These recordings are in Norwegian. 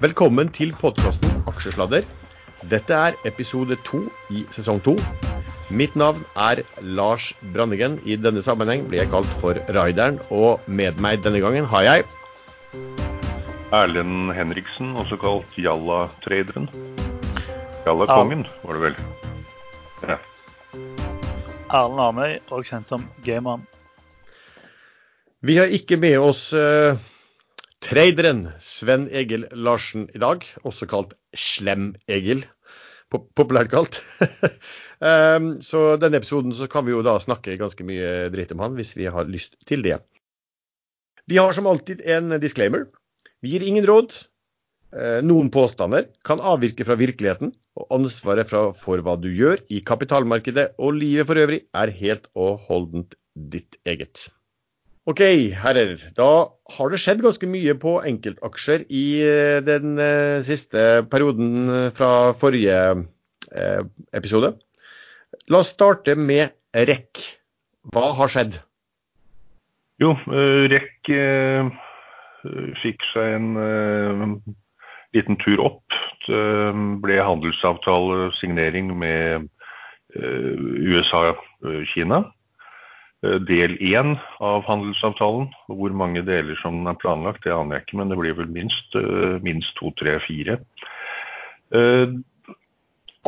Velkommen til podkasten Aksjesladder. Dette er episode to i sesong to. Mitt navn er Lars Brandegen. I denne sammenheng blir jeg kalt for Raideren, og med meg denne gangen har jeg Erlend Henriksen, også kalt Jalla-traderen. Jalla-kongen, var det vel. Ja. Erlend Arnøy, og kjent som G-mann. Vi har ikke med oss uh, traderen Sven Egil Larsen i dag, også kalt Slem-Egil, populært kalt. um, så denne episoden så kan vi jo da snakke ganske mye dritt om han, hvis vi har lyst til det. Vi har som alltid en disclaimer. Vi gir ingen råd. Uh, noen påstander kan avvirke fra virkeligheten, og ansvaret for hva du gjør i kapitalmarkedet og livet for øvrig er helt og holdent ditt eget. OK, herrer. Da har det skjedd ganske mye på enkeltaksjer i eh, den eh, siste perioden eh, fra forrige episode. La oss starte med REC. Hva har skjedd? Jo, REC fikk seg en liten tur opp. Det ble handelsavtalesignering med USA-Kina. Eh, del én av handelsavtalen. Hvor mange deler som er planlagt, det aner jeg ikke, men det blir vel minst, eh, minst to, tre, fire. Eh,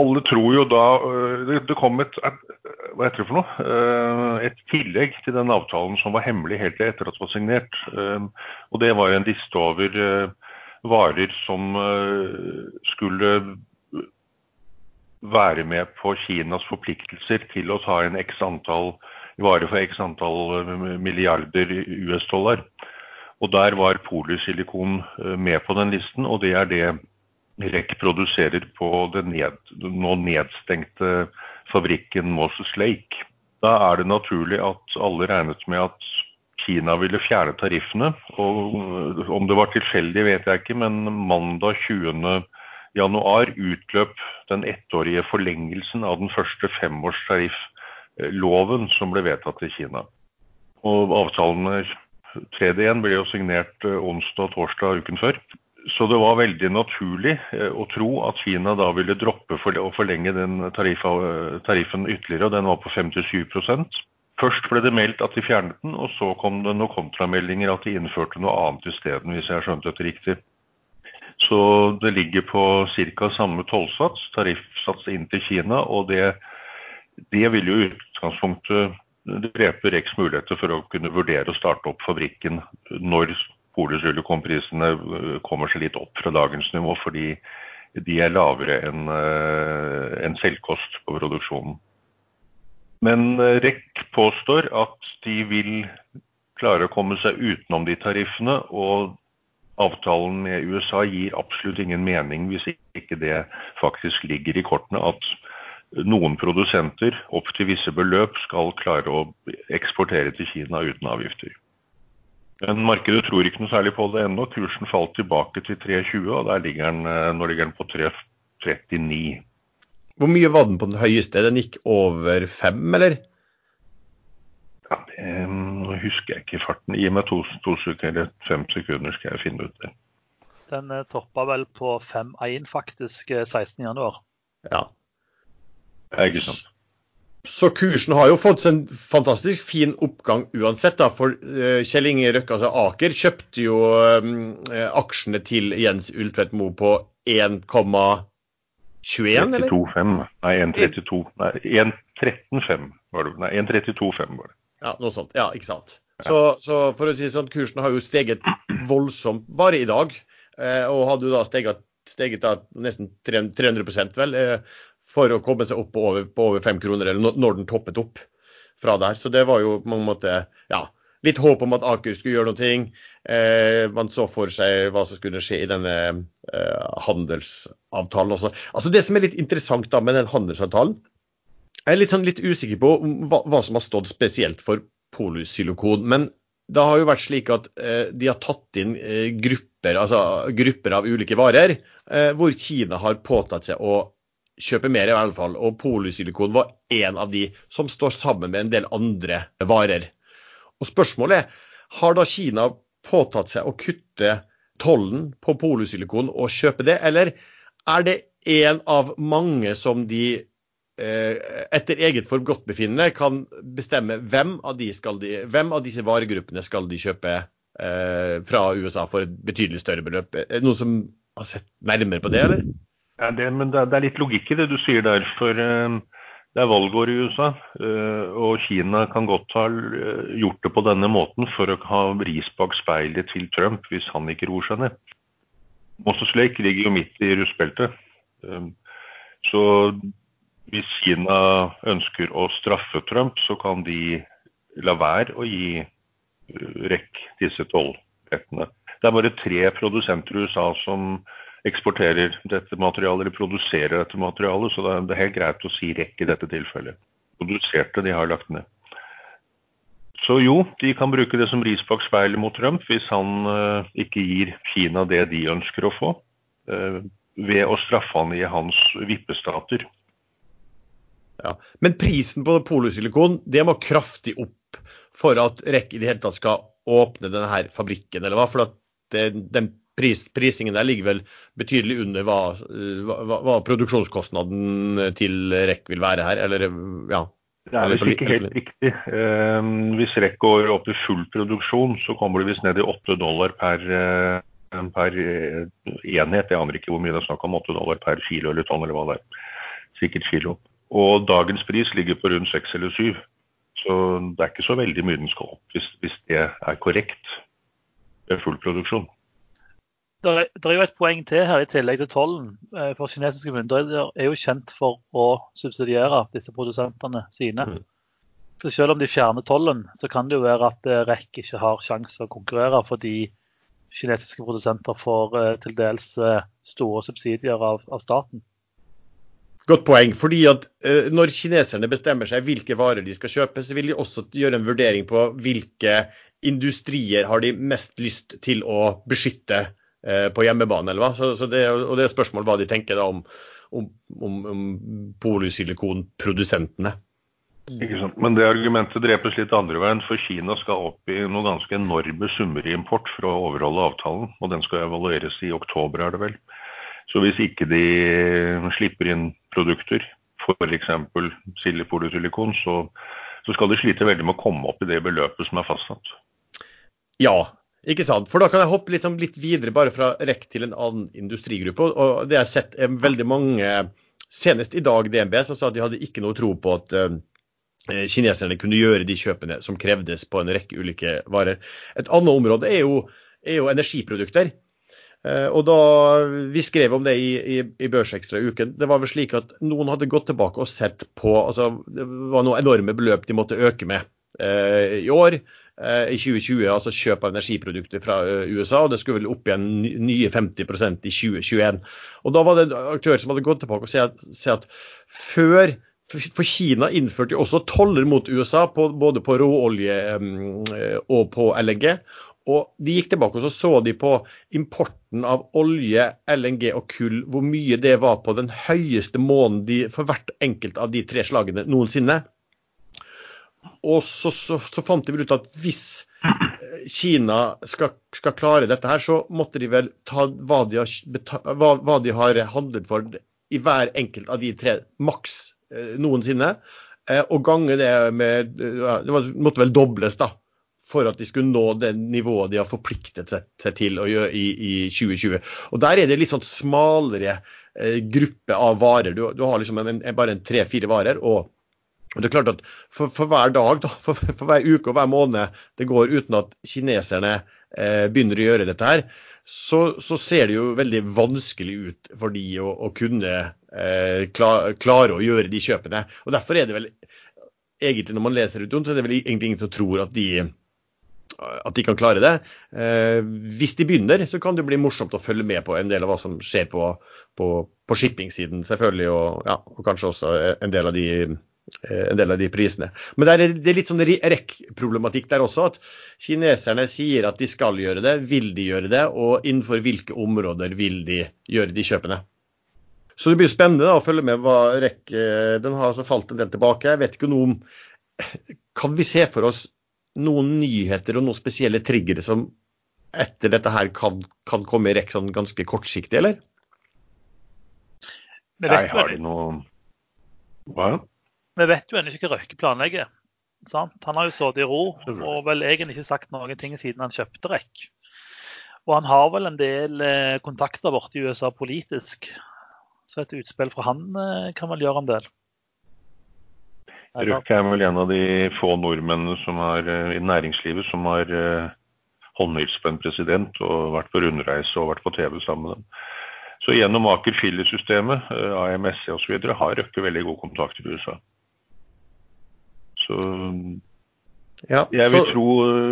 alle tror jo da Det kom et, hva heter det for noe? et tillegg til den avtalen som var hemmelig helt etter at det var signert. Og det var en liste over varer som skulle være med på Kinas forpliktelser til å ta en x antall varer for x antall eh, milliarder US-dollar. Og Der var polysilikon eh, med på den listen, og det er det REC produserer på den ned, nå nedstengte fabrikken Moses Lake. Da er det naturlig at alle regnet med at Kina ville fjerne tariffene. og eh, Om det var tilfeldig, vet jeg ikke, men mandag 20. januar utløp den ettårige forlengelsen av den første femårstariff loven som ble vedtatt i Kina. Og avtalene 3D1 ble jo signert eh, onsdag og torsdag uken før. Så det var veldig naturlig eh, å tro at Kina da ville droppe for å forlenge den tariffen ytterligere, og den var på 57% Først ble det meldt at de fjernet den, og så kom det noen kontrameldinger at de innførte noe annet isteden, hvis jeg har skjønt dette riktig. Så det ligger på ca. samme tollsats, tariffsats inn til Kina, og det det vil jo i utgangspunktet drepe Rex muligheter for å kunne vurdere å starte opp fabrikken når polysilokonprisene øh, kommer seg litt opp fra dagens nivå, fordi de er lavere enn øh, en selvkost på produksjonen. Men øh, REC påstår at de vil klare å komme seg utenom de tariffene, og avtalen med USA gir absolutt ingen mening hvis ikke det faktisk ligger i kortene at noen produsenter opp til visse beløp skal klare å eksportere til Kina uten avgifter. Men markedet tror ikke noe særlig på det ennå. Kursen falt tilbake til 3,20, og der ligger den, eh, nå ligger den på 3,39. Hvor mye var den på den høyeste? Den gikk over fem, eller? Ja, det nå husker jeg ikke farten. Gi meg to, to eller fem sekunder, skal jeg finne ut det. Den eh, toppa vel på 5,1 faktisk 16.1. Eh, ja, ikke sant. Så kursen har jo fått en fantastisk fin oppgang uansett. da, For uh, Kjell Inge Røkke, altså Aker, kjøpte jo um, aksjene til Jens Ultvedt Moe på 1,21, eller? 32,5. Nei, 1,32. Nei, 1,13,5 var det. Nei, 1,32,5 var det. Ja, noe sånt. Ja, ikke sant. Så, så, for å si sånn, kursen har jo steget voldsomt bare i dag. Eh, og hadde jo da steget, steget da nesten 300% vel. For å komme seg opp på over, på over fem kroner, eller når den toppet opp fra der. Så det var jo på mange måter ja, litt håp om at Aker skulle gjøre noe. Eh, man så for seg hva som skulle skje i denne eh, handelsavtalen også. Altså Det som er litt interessant da med den handelsavtalen, jeg er litt, sånn, litt usikker på hva, hva, som har stått spesielt for polysilikon. Men det har jo vært slik at eh, de har tatt inn eh, grupper, altså, grupper av ulike varer, eh, hvor Kina har påtatt seg å kjøpe mer, i hvert fall. Og polysilikon var en av de som står sammen med en del andre varer. Og Spørsmålet er har da Kina påtatt seg å kutte tollen på polusilikon og kjøpe det, eller er det en av mange som de eh, etter eget forgodtbefinnende kan bestemme hvem av, de de, hvem av disse varegruppene skal de kjøpe eh, fra USA for et betydelig større beløp? Er det noen som har sett nærmere på det, eller? Ja, det, men det, det, er litt logikk i det du sier der. For uh, det er valgår i USA. Uh, og Kina kan godt ha uh, gjort det på denne måten for å ha ris bak speilet til Trump hvis han ikke roer seg ned. Moses Lake ligger jo midt i rustbeltet. Så hvis Kina ønsker å straffe Trump, så kan de la være å gi REC disse tollrettene. Det er bare tre produsenter i USA som eksporterer dette materialet eller produserer dette materialet, så det er helt greit å si REC i dette tilfellet. Produserte, de har lagt ned. Så jo, de kan bruke det som ris bak speilet mot Trump hvis han uh, ikke gir Kina det de ønsker å få, uh, ved å straffe han i hans vippestater. Ja. Men prisen på polusilikon det må kraftig opp for at REC i det hele tatt skal åpne denne fabrikken, eller hva? For at det, den pris, prisingen der ligger vel betydelig under hva, hva, hva produksjonskostnaden til REC vil være her, eller ja. Det er visst ikke helt riktig. Eh, hvis REC går opp i full produksjon, så kommer det visst ned i 8 dollar per, eh, per eh, enhet. Jeg aner ikke hvor mye det er snakk om, 8 dollar per kilo eller tonn eller hva det er. Sikkert kilo. Og dagens pris ligger på rundt 6 eller 7. Så det er ikke så veldig mye den skal opp, hvis, hvis det er korrekt ved full produksjon det er jo et poeng til her i tillegg til tollen. Eh, for kinesiske myndigheter er jo kjent for å subsidiere disse produsentene sine. Mm. Så selv om de fjerner tollen, så kan det jo være at eh, REC ikke har sjanse å konkurrere fordi kinesiske produsenter får eh, til dels store subsidier av, av staten. Godt poeng. fordi at uh, Når kineserne bestemmer seg hvilke varer de skal kjøpe, så vil de også gjøre en vurdering på hvilke industrier har de mest lyst til å beskytte på hjemmebane. eller hva? Så, så det, og det er spørsmål hva de tenker da om, om, om, om polysilikonprodusentene. Men det argumentet drepes litt andre veien, for Kina skal opp i noen ganske enorme summer i import for å overholde avtalen. Og den skal evalueres i oktober, er det vel. Så hvis ikke de slipper inn produkter, f.eks. polysilikon, så, så skal de slite veldig med å komme opp i det beløpet som er fastsatt. Ja, ikke sant? For da kan jeg hoppe litt, sånn, litt videre bare fra REC til en annen industrigruppe. og det jeg har sett er veldig mange, Senest i dag DNB som sa at de hadde ikke noe tro på at uh, kineserne kunne gjøre de kjøpene som krevdes på en rekke ulike varer. Et annet område er jo, er jo energiprodukter. Og da Vi skrev om det i, i, i Børsekstra i uken. Det var vel slik at noen hadde gått tilbake og sett på altså Det var noen enorme beløp de måtte øke med uh, i år. Eh, i 2020, altså kjøp av energiprodukter fra eh, USA. og Det skulle vel opp igjen nye 50% i 2021. Og Da var det en aktør som hadde gått tilbake og sett at, at før for Kina innførte jo også toller mot USA, på, både på råolje eh, og på LNG. Og De gikk tilbake og så, så de på importen av olje, LNG og kull, hvor mye det var på den høyeste måneden for hvert enkelt av de tre slagene noensinne. Og så, så, så, fant de ut at hvis eh, Kina skal, skal, klare dette her, så måtte de vel ta hva de, har, hva, hva de har handlet for i hver enkelt av de tre maks eh, noensinne. Eh, og gange det med Det måtte vel dobles, da. For at de skulle nå det nivået de har forpliktet seg til å gjøre i, i, 2020. Og Der er det litt sånn smalere eh, gruppe av varer. Du, du har liksom en, en, bare en tre-fire varer. og det er klart at For, for hver dag, da, for, for, hver uke og hver måned det går uten at kineserne eh, begynner å gjøre dette her, så, så, ser det jo veldig vanskelig ut for de å, å kunne eh, klar, klare å gjøre de kjøpene. Og Derfor er det vel egentlig når man leser ut, om så er det vel egentlig ingen som tror at de, at de kan klare det. Eh, hvis de begynner, så kan det bli morsomt å følge med på en del av hva som skjer på, på, på shipping-siden, selvfølgelig, og, ja, og kanskje også en del av de en del av de prisene. Men det er, det er litt sånn REC-problematikk der også. At kineserne sier at de skal gjøre det, vil de gjøre det, og innenfor hvilke områder vil de gjøre de kjøpene. Så det blir spennende da, å følge med hva rekk eh, Den har altså falt en del tilbake. Jeg vet ikke noe om Kan vi se for oss noen nyheter og noen spesielle triggere som etter dette her kan, kan komme i REC sånn ganske kortsiktig, eller? Jeg har det noe Hva? Vi vet jo ennå ikke hva Røkke planlegger. Sant? Han har jo sittet i ro og vel egentlig ikke sagt noen ting siden han kjøpte REC. Og han har vel en del eh, kontakter borte i USA politisk. Så et utspill fra han eh, kan vel gjøre en del. Røkke er vel en av de få nordmennene som har, eh, i næringslivet som har håndhilst på en president og vært på rundreise og vært på TV sammen med dem. Så gjennom Aker Filler-systemet, AMSC osv. har Røkke veldig god kontakt i USA. Så ja, jeg, vil så... tro,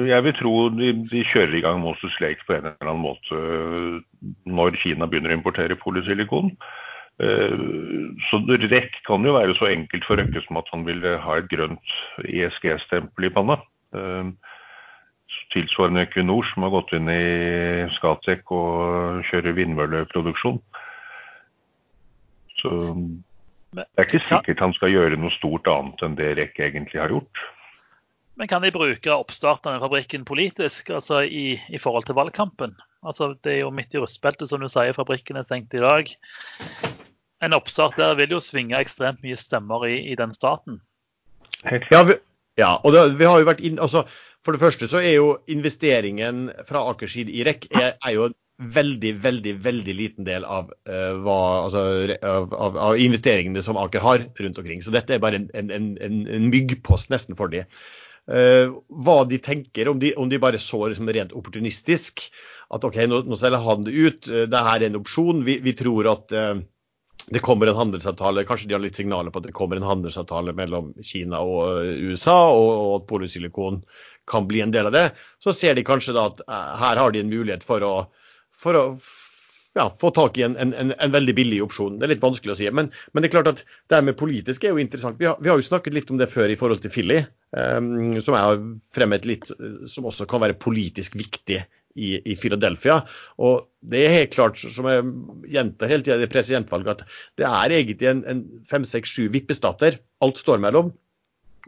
jeg, vil tro, de, de kjører i gang Moses Lake på en eller annen måte når Kina begynner å importere polysilikon. Eh, så REC kan jo være så enkelt for Røkke som at han vil ha et grønt ESG-stempel i panna. Eh, tilsvarende Equinor, som har gått inn i Scatec og kjører vindmølleproduksjon. Så det er ikke sikkert han skal gjøre noe stort annet enn det Rekk egentlig har gjort. Men kan de bruke oppstarten av fabrikken politisk, altså i, i, forhold til valgkampen? Altså, det er jo midt i rustbeltet, som du sier, fabrikken er stengt i dag. En oppstart der vil jo svinge ekstremt mye stemmer i, i den staten. Ja, vi, ja og det, vi har jo vært inn, altså, For det første så er jo investeringen fra Akers side i REC er, er jo veldig, veldig veldig liten del av, uh, hva, altså, av, av, av, investeringene som Aker har rundt omkring. Så dette er bare en, en, en, en myggpost nesten for dem. Uh, hva de tenker, om de, om de bare så liksom rent opportunistisk. At OK, nå, nå selger han det ut, uh, det her er en opsjon. Vi, vi tror at det kommer en handelsavtale, kanskje de har litt signaler på at det kommer en handelsavtale mellom Kina og USA, og at polysilikon kan bli en del av det. Så ser de kanskje da at her har de en mulighet for å for å ja, få tak i en, en, en, veldig billig opsjon. Det er litt vanskelig å si. Men, men, det er klart at det med politisk er jo interessant. Vi har, vi har, jo snakket litt om det før i forhold til Philly, um, som jeg har fremmet litt, som også kan være politisk viktig i, i Philadelphia. Og det er helt klart, som jeg gjentar hele tida i presidentvalget, at det er egentlig en, en fem, seks, sju vippestater alt står mellom.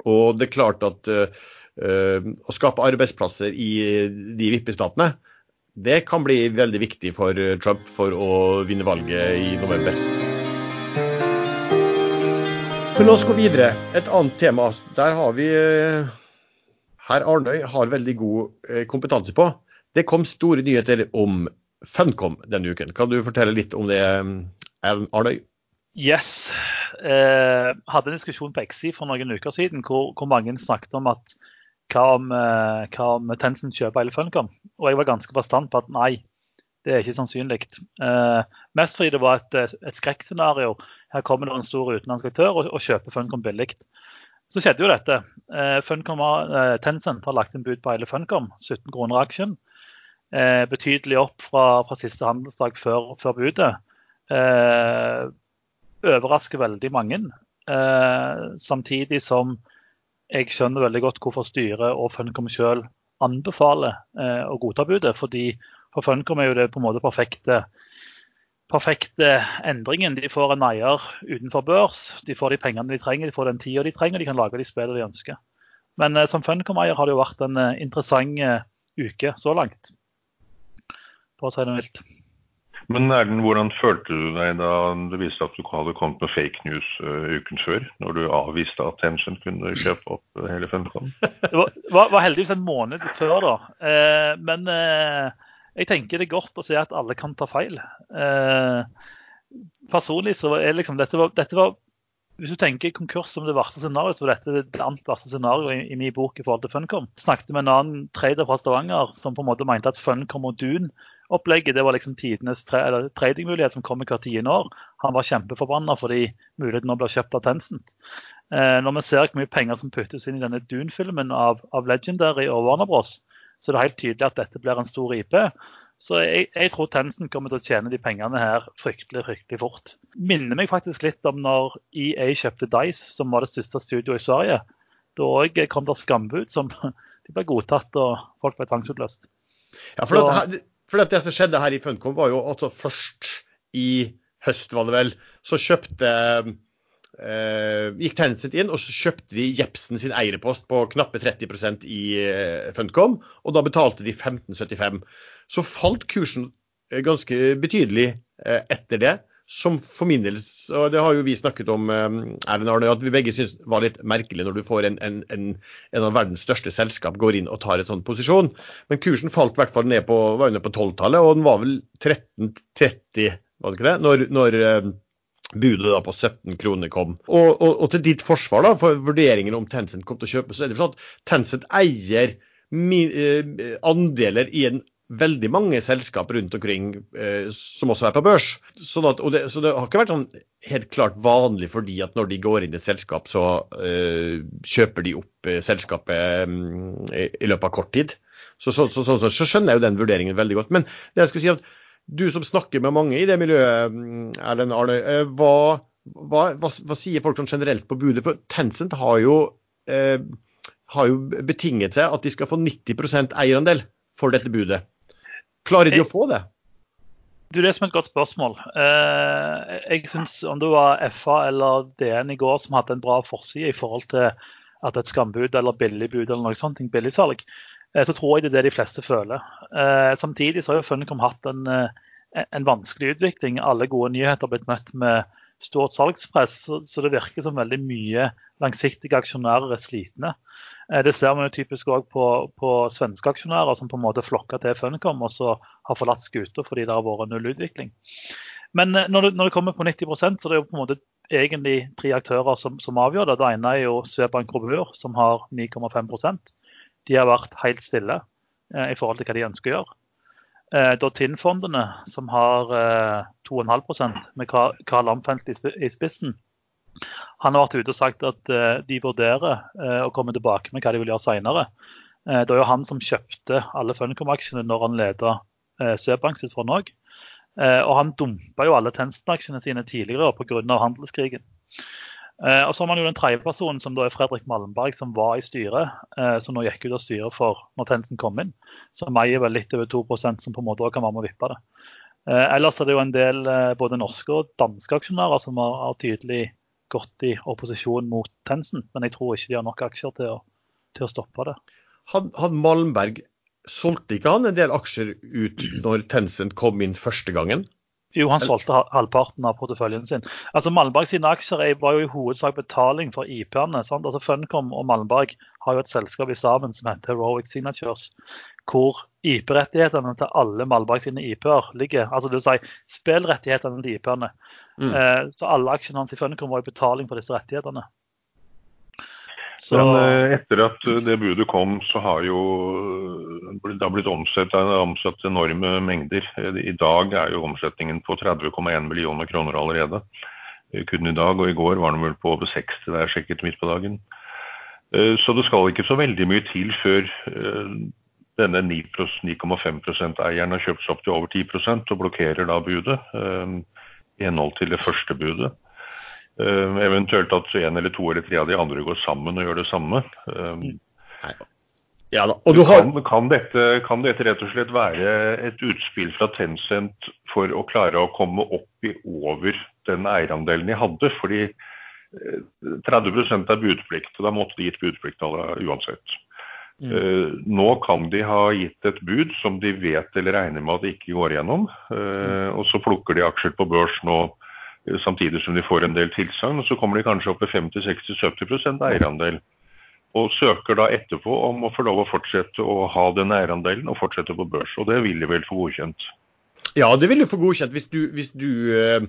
Og det er klart at uh, uh, å skape arbeidsplasser i de vippestatene, det kan bli veldig viktig for eh, Trump for å vinne valget i november. Men la oss gå videre. Et annet tema. Der har vi eh, herr Arnøy har veldig god eh, kompetanse på. Det kom store nyheter om Funcom denne uken. Kan du fortelle litt om det, Arnøy? Yes. Eh, hadde en diskusjon på Exi for noen uker siden hvor, hvor mange snakket om at eh, hva om Tencent kjøper hele Funcom? Og jeg var ganske bastant på at nei, det er ikke sannsynlig. Eh, mest fordi det var et, et skrekkscenario. Her kommer det en stor utenlandsk aktør og, og kjøper Funcom billig. Så skjedde jo dette. Eh, Funcom eh, Tencent har lagt en bud på hele Funcom, 17 kroner aksjen. Eh, betydelig opp fra, fra siste handelsdag før, før budet. Eh, overrasker veldig mange. samtidig som jeg skjønner veldig godt hvorfor styret og Funcom selv anbefaler eh, å godta budet. fordi For Funcom er jo det på en måte perfekte, perfekte endringen. De får en eier utenfor børs, de får de pengene de trenger, de får den tida de trenger, de kan lage de spillene de ønsker. Men eh, som Funcom-eier har det jo vært en eh, interessant eh, uke så langt, for å si det mildt. Men Erlend, hvordan følte du deg da det viste at du hadde kommet med fake news uh, uken før? Når du avviste at Tencent kunne kjøpe opp uh, hele Funcom? Det var, var, heldigvis en måned før, da. Uh, men jeg tenker det er godt å se at alle kan ta feil. personlig så er liksom dette var, dette var hvis du tenker konkurs som det verste scenarioet, så var dette det annet verste scenarioet i, i, min bok i forhold til Funcom. Jeg snakket med en annen trader fra Stavanger som på en måte mente at Funcom og Dune opplegget. Det var liksom tidenes tra tradingmulighet som kom i hvert tiende år. Han var kjempeforbanna fordi muligheten nå blir kjøpt av Tencent. Eh, når vi ser hvor mye penger som puttes inn i denne Dune-filmen av, av, Legendary og Warner Bros, så er det helt tydelig at dette blir en stor IP. Så jeg, jeg tror Tencent kommer til å tjene de pengene her fryktelig fryktelig fort. Minner meg faktisk litt om når EA kjøpte Dice, som var det største studioet i Sverige. Da òg kom det skambud som de ble godtatt, og folk ble tvangsutløst. Ja, for så, for det som skjedde her i Funcom, var jo altså først i høst, var det vel, så kjøpte Uh, gikk Tencent inn og så kjøpte de Jepsen sin eierpost på knappe 30% i uh, Funcom, og da betalte de 15,75. Så falt kursen uh, ganske betydelig etter det. Som for min del, og det har jo vi snakket om, eh, Erlend Arne, at vi begge syns var litt merkelig når du får en, en, en, en, av verdens største selskap går inn og tar et sånn posisjon. Men kursen falt i hvert fall ned på, på 12-tallet, og den var vel 13,30, var det ikke det? Når, når budet da på 17 kroner kom. Og, og, og, til ditt forsvar da, for vurderingen om Tencent kom til å kjøpe, så er det sånn at Tencent eier eh, andeler i en veldig mange selskap rundt omkring eh, som også er på børs. Sånn at, det, så det har ikke vært sånn helt klart vanlig fordi at når de går inn i et selskap, så eh, kjøper de opp eh, selskapet mm, i, i, løpet av kort tid. Så, så, så, så, skjønner jeg jo den vurderingen veldig godt. Men det jeg skulle si at du som snakker med mange i det miljøet, mm, Erlend Arne. Eh, hva, hva, hva, hva, sier folk sånn generelt på budet? For Tencent har jo, eh, har jo betinget seg at de skal få 90% eierandel for dette budet. Klarer de å få det? Du, Det er som et godt spørsmål. Eh, jeg synes Om det var FA eller DN i går som hadde en bra forside i forhold til at et skambud eller billigbud eller noe sånt, billigsalg, Eh, så tror jeg det er det de fleste føler. Eh, samtidig så har jo Funcom hatt en, en, vanskelig utvikling. Alle gode nyheter har blitt møtt med stort salgspress, så, det virker som veldig mye langsiktige aksjonærer er slitne. Det ser man jo typisk òg på, på, svenske aksjonærer som på en måte flokker til Funcom og så har forlatt skuta fordi det har vært null utvikling. Men når det, når det kommer på 90% så det er jo på en måte egentlig tre aktører som, som avgjør det. Det ene er jo Svebank Robur, som har 9,5% de har vært helt stille eh, i forhold til hva de ønsker å gjøre. Eh, Dottin-fondene, som har eh, 2,5% med Karl Amfeldt i spissen, han har vært ute og sagt at eh, de vurderer eh, å komme tilbake med hva de vil gjøre senere. Eh, det er jo han som kjøpte alle Funcom-aksjene når han leda eh, Søbank sitt fond òg. og han dumpa jo alle Tencent-aksjene sine tidligere pga. handelskrigen. Eh, og så har man jo den tredje personen, som da er Fredrik Malmberg, som var i styret. Eh, som nå gikk ut av styret for når Tensen kom inn. Som eier vel litt over 2% som på en måte også kan være med å vippe det. Eh, ellers er det jo en del både norske og danske aksjonærer som har, har, tydelig gått i opposisjon mot Tensen. Men jeg tror ikke de har nok aksjer til å, til å stoppe det. Han, han Malmberg, solgte ikke han en del aksjer ut når Tencent kom inn første gangen? Jo, han solgte halvparten av porteføljen sin. Altså Malmberg sine aksjer var jo i hovedsak betaling for IP-ene. Altså Funcom og Malmberg har jo et selskap i sammen som heter Heroic Signatures, hvor IP-rettighetene til alle Malmberg sine IP-er ligger. Altså det vil si spillrettighetene til IP-ene. Mm. Eh, så alle aksjene hans i Funcom var i betaling for disse rettighetene. Så... Men eh, etter at det budet kom, så har jo det har blitt omsatt, omsatt enorme mengder. I dag er jo omsetningen på 30,1 millioner kroner allerede. Kun i dag, og i går var den vel på over 60, det er sjekket midt på dagen. Eh, så det skal ikke så veldig mye til før eh, denne 9,5 eieren har kjøpt seg opp til over 10% og blokkerer da budet i henhold til det første budet. Uh, eventuelt at en eller to eller tre av de andre går sammen og gjør det samme. Uh, ja, har... kan, kan, dette, kan, dette, rett og slett være et utspill fra Tencent for å klare å komme opp i over den eierandelen de hadde? Fordi 30 eh, er budplikt, og da måtte de gitt budplikt uansett. Mm. Uh, nå kan de ha gitt et bud som de vet eller regner med at de ikke går gjennom. Uh, og så plukker de aksjer på børs nå samtidig som de får en del tilsagn. Så kommer de kanskje opp i 50-60-70% eierandel. Og søker da etterpå om å få lov å fortsette å ha den eierandelen og fortsette på børs. Og det vil de vel få godkjent? Ja, det vil du få godkjent hvis du, hvis du uh,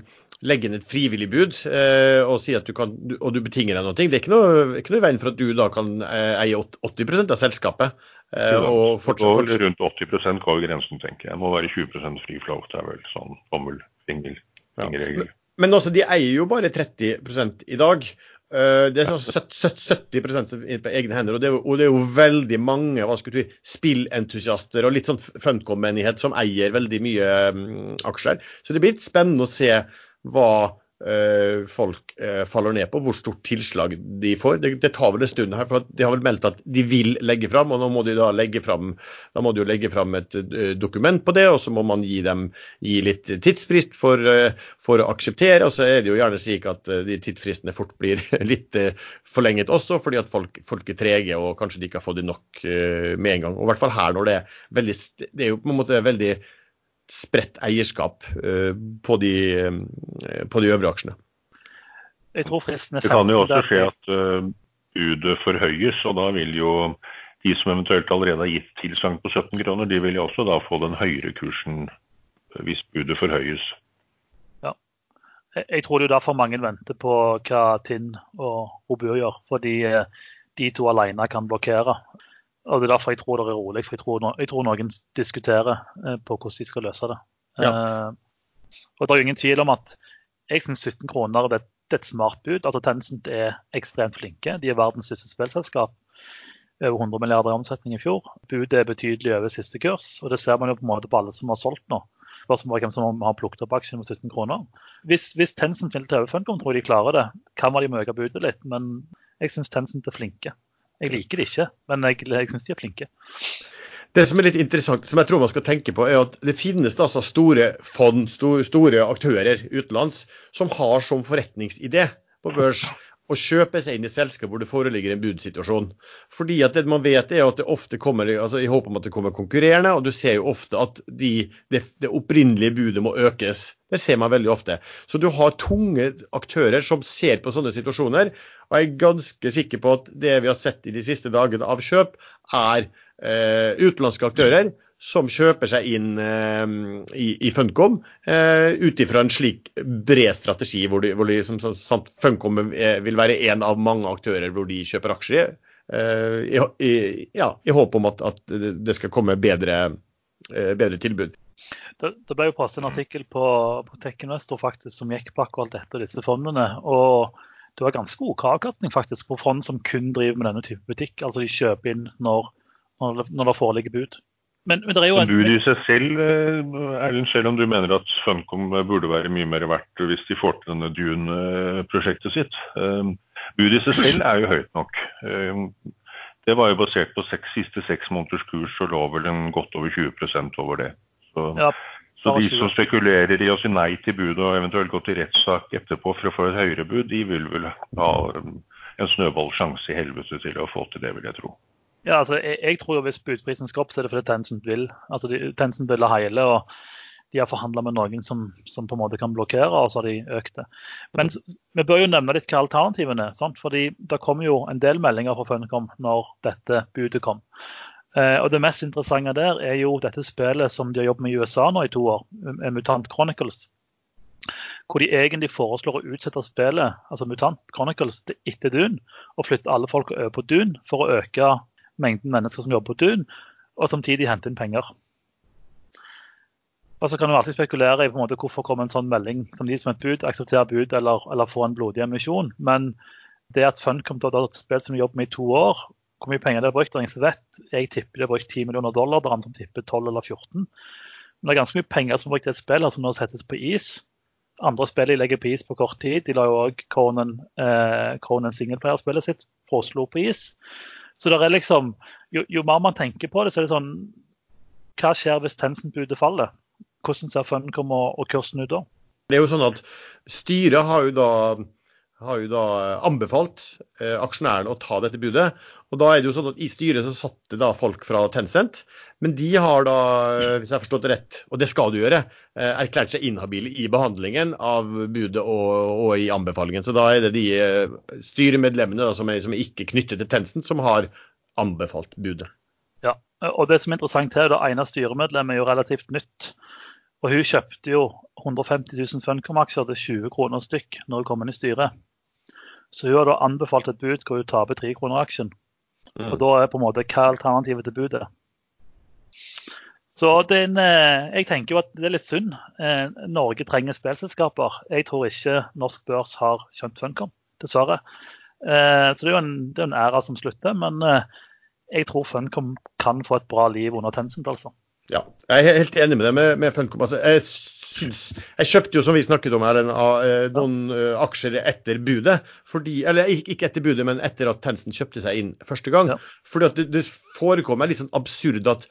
legger inn et frivillig bud uh, og sier at du kan, og du betinger deg noe. Det er ikke noe, ikke noe i veien for at du da kan eie 80% av selskapet. og fortsatt, fortsatt. Rundt 80% går grensen, tenker jeg. Det må være 20 free flow. Det er vel sånn bomullsregel. Ja. Men også, de eier jo bare 30 i dag. Eh, det er sånn 70 på egne hender. Og det, er jo, og det er jo veldig mange hva skal du si, spillentusiaster og litt sånn Funcom-menighet som eier veldig mye um, aksjer. Så det blir litt spennende å se hva folk uh, faller ned på, hvor stort tilslag de får. Det, det, tar vel en stund her, for de har vel meldt at de vil legge fram, og nå må de da legge fram, da må de jo legge fram et uh, dokument på det, og så må man gi dem gi litt tidsfrist for, for, å akseptere. Og så er det jo gjerne slik at de tidsfristene fort blir litt forlenget også, fordi at folk, folk, er trege og kanskje de ikke har fått det nok med en gang. Og i hvert fall her når det er veldig Det er jo på en måte veldig spredt eierskap eh, på de, eh, på de øvre aksjene. Jeg tror fristen er Det kan jo også skje at budet forhøyes, og da vil jo de som eventuelt allerede har gitt tilsagn på 17 kroner, de vil jo også da få den høyere kursen hvis budet forhøyes. Ja. Jeg tror det er derfor mange venter på hva Tinn og Robur gjør. Fordi de to alene kan blokkere. Og Det er derfor jeg tror det er rolig. for Jeg tror, no jeg tror noen diskuterer eh, på hvordan de skal løse det. Ja. Eh, og Det er jo ingen tvil om at jeg syns 17 kroner det, det, er et smart bud. Altså Tencent er ekstremt flinke. De er verdens største spillselskap. Over 100 milliarder i omsetning i fjor. Budet er betydelig over siste kurs. og Det ser man jo på en måte på alle som har solgt nå. Spørsmålet er hvem som har plukket opp aksjen med 17 kroner. Hvis, hvis Tencent vil til over Funcom, tror jeg de klarer det. Kan være de må øke budet litt, men jeg syns Tencent er flinke. Jeg liker det ikke, men jeg, jeg syns de er flinke. Det som er litt interessant, som jeg tror man skal tenke på, er at det finnes altså store fond, store, aktører utenlands, som har som forretningsidé på børs å kjøpe seg inn i selskap hvor det foreligger en budsituasjon. Fordi at det man vet er at det ofte kommer altså i håp om at det kommer konkurrerende, og du ser jo ofte at de, det, det, opprinnelige budet må økes. Det ser man veldig ofte. Så du har tunge aktører som ser på sånne situasjoner. Og jeg er ganske sikker på at det vi har sett i de siste dagene av kjøp, er eh, utenlandske aktører som kjøper seg inn eh, i, i, Funcom eh, ut ifra en slik bred strategi, hvor, de, hvor de, som, som, Funcom vil være en av mange aktører hvor de kjøper aksjer. Eh, i, i, ja, i, håp om at, at, det skal komme bedre, eh, bedre tilbud. Det, det, ble jo passet en artikkel på, på TechInvestor faktisk, som gikk på akkurat dette disse fondene. og det var ganske OK avkastning faktisk på fond som kun driver med denne type butikk. Altså de kjøper inn når, når, når det foreligger bud. Men, men, det er jo en... Bud i seg selv, eh, Erlend, selv om du mener at Funcom burde være mye mer verdt hvis de får til denne Dune-prosjektet sitt. Eh, bud i seg selv er jo høyt nok. Eh, det var jo basert på seks, siste seks måneders kurs og lå vel en godt over 20% over det. Så, ja, så de som spekulerer i å si nei til budet og eventuelt gå til rettssak etterpå for å få et høyere bud, de vil vel ha en snøballsjanse i helvete til å få til det, vil jeg tro. Ja, altså, jeg, jeg, tror jo Hvis budprisen skal opp, så er det fordi Tencent vil. Altså, de, Tencent vil ha hele. og De har forhandla med noen som, som, på en måte kan blokkere, og så har de økt det. Men vi bør jo nevne litt hva alternativene er. Sant? fordi Det kom jo en del meldinger fra Funcom når dette budet kom. Eh, og Det mest interessante der er jo dette spillet som de har jobbet med i USA nå i to år, Mutant Chronicles. Hvor de egentlig foreslår å utsette spillet, altså Mutant Chronicles, til etter Dune, og flytte alle folk over på Dune for å øke mengden mennesker som jobber på Dun, og samtidig hente inn penger. Og så kan du alltid spekulere i på en måte hvorfor kommer en sånn melding som de som et bud, akseptere bud eller, eller få en blodig emisjon. Men det at Funcom har et spill som de jobber med i to år, hvor mye penger de har brukt, ingen vet. Jeg tipper de har brukt 10 millioner dollar, bare andre som tipper 12 eller 14. Men det er ganske mye penger som er brukt i et spill som nå settes på is. Andre spill de legger på is på kort tid. De la jo òg Conan, eh, Conan singleplayer-spillet sitt fra Oslo på is. Så det er liksom, jo, jo, mer man tenker på det, så er det sånn Hva skjer hvis Tencent-budet faller? Hvordan ser Funcom og, og kursen ut da? Det er jo sånn at Styret har jo da, har jo da anbefalt eh, aksjonærene å ta dette budet. og da er det jo sånn at I styret så satt det da folk fra Tencent, men de har da, hvis jeg har forstått det rett, og det skal du gjøre, eh, erklært seg inhabile i behandlingen av budet og, og, i anbefalingen. Så da er det de eh, styremedlemmene da, som, er, som er ikke knyttet til Tencent, som har anbefalt budet. Ja, og det som er interessant her, det ene styremedlemmet er jo relativt nytt. Og hun kjøpte jo 150 000 Funcom-aksjer til 20 kroner stykk når hun kom inn i styret. Så hun har da anbefalt et bud hvor hun taper tre kroner aksjen. Og da er på en måte hva alternativet til budet? Så den, eh, jeg tenker jo at det er litt synd. Eh, Norge trenger spillselskaper. Jeg tror ikke norsk børs har skjønt Funcom, dessverre. Eh, så det er jo en, er en æra som slutter. Men jeg tror Funcom kan få et bra liv under Tencent, altså. Ja, jeg er helt enig med deg med, med Funcom. Altså, jeg Jeg kjøpte jo, som vi snakket om her, en, uh, noen uh, aksjer etter budet. Fordi, eller ikke etter budet, men etter at Tencent kjøpte seg inn første gang. Ja. Fordi at det, det forekommer litt sånn absurd at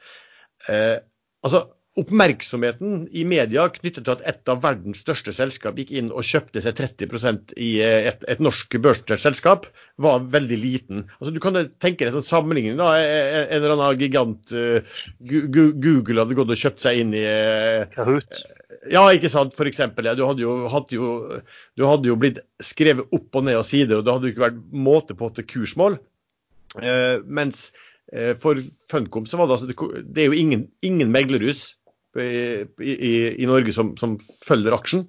eh, altså oppmerksomheten i media knyttet til at et av verdens største selskap gikk inn og kjøpte seg 30% i et, et norsk børsnotert selskap, var veldig liten. Altså, du kan tenke deg en sånn sammenligning. da, En eller annen gigant uh, Google hadde gått og kjøpt seg inn i uh, Kahoot. Ja, ikke sant. For eksempel, ja, du, hadde jo, hadde jo, du hadde jo blitt skrevet opp og ned av sider, og det hadde jo ikke vært måte på til kursmål. Eh, mens for Funcom så var det altså Det er jo ingen, ingen meglerhus i, i, i Norge som, som, følger aksjen.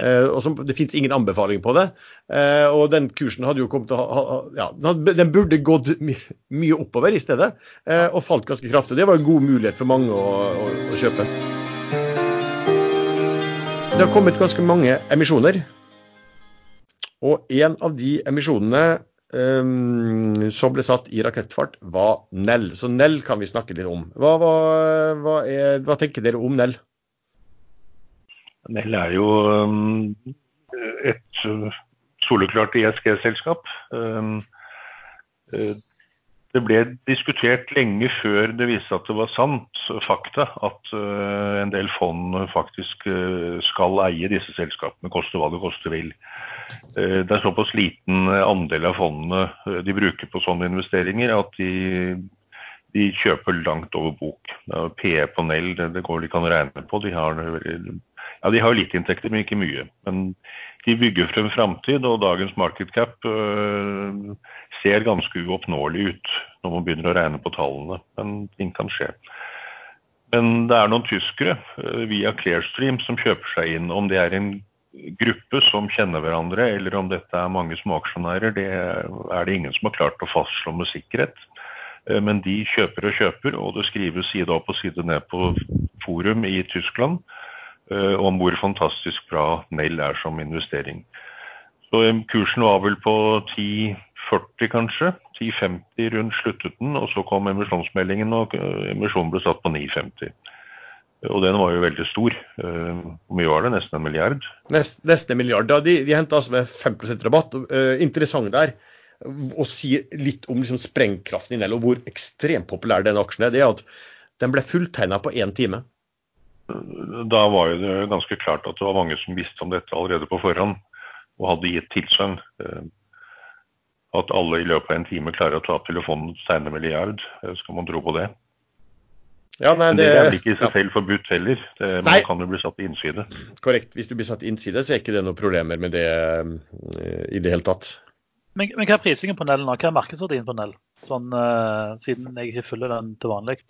Eh, og som, Det finnes ingen anbefaling på det. Eh, og den kursen hadde jo kommet til å ha, ja, Den burde gått my, mye oppover i stedet, eh, og falt ganske kraftig. Det var en god mulighet for mange å, å, å kjøpe. Det har kommet ganske mange emisjoner. Og en av de emisjonene um, som ble satt i rakettfart, var Nell. Så Nell kan vi snakke litt om. Hva, hva, hva, er, hva tenker dere om Nell? Nell er jo um, et soleklart ISG-selskap. Um, uh, det ble diskutert lenge før det viste at det var sant, fakta, at uh, en del fond faktisk uh, skal eie disse selskapene, koste hva det koste vil. Det er såpass liten andel av fondene de bruker på sånne investeringer at de, de kjøper langt over bok. PE på Nell, det, det går de kan regne på. De har, ja, de har litt inntekter, men ikke mye. Men de bygger frem framtid, og dagens market cap øh, ser ganske uoppnåelig ut når man begynner å regne på tallene. Men ting kan skje. Men det er noen tyskere øh, via Clearstream som kjøper seg inn. Om det er en gruppe som kjenner hverandre, eller om dette er mange småaksjonærer, det er det ingen som har klart å fastslå med sikkerhet. Øh, men de kjøper og kjøper, og det skrives side opp og side ned på forum i Tyskland om hvor fantastisk bra Nell er som investering. Så eh, Kursen var vel på 10,40 kanskje. 10,50 rundt sluttet den, og så kom emisjonsmeldingen, og eh, emisjonen ble satt på 9,50. Og den var jo veldig stor. Hvor mye var det? Nesten en milliard? Nest, nesten en milliard. Da, de, de henta altså med 5 rabatt. Interessant der å si litt om liksom, sprengkraften i Nell, og hvor ekstremt populær den aksjen er. Det er at den ble fulltegna på én time da var det ganske klart at det var mange som visste om dette allerede på forhånd og hadde gitt tilsagn. Eh, at alle i løpet av en time klarer å ta opp telefonen og tegne milliard, eh, skal man tro på det? Ja, nei, det, det, er vel ikke i seg ja. selv forbudt heller. Det, man kan jo bli satt i innside. Korrekt. Hvis du blir satt i innside, så er ikke det noen problemer med det uh, i det hele tatt. Men, men, hva er prisingen på Nell nå? Hva er markedsverdien på Nell? Sånn, uh, siden jeg ikke følger den til vanlig?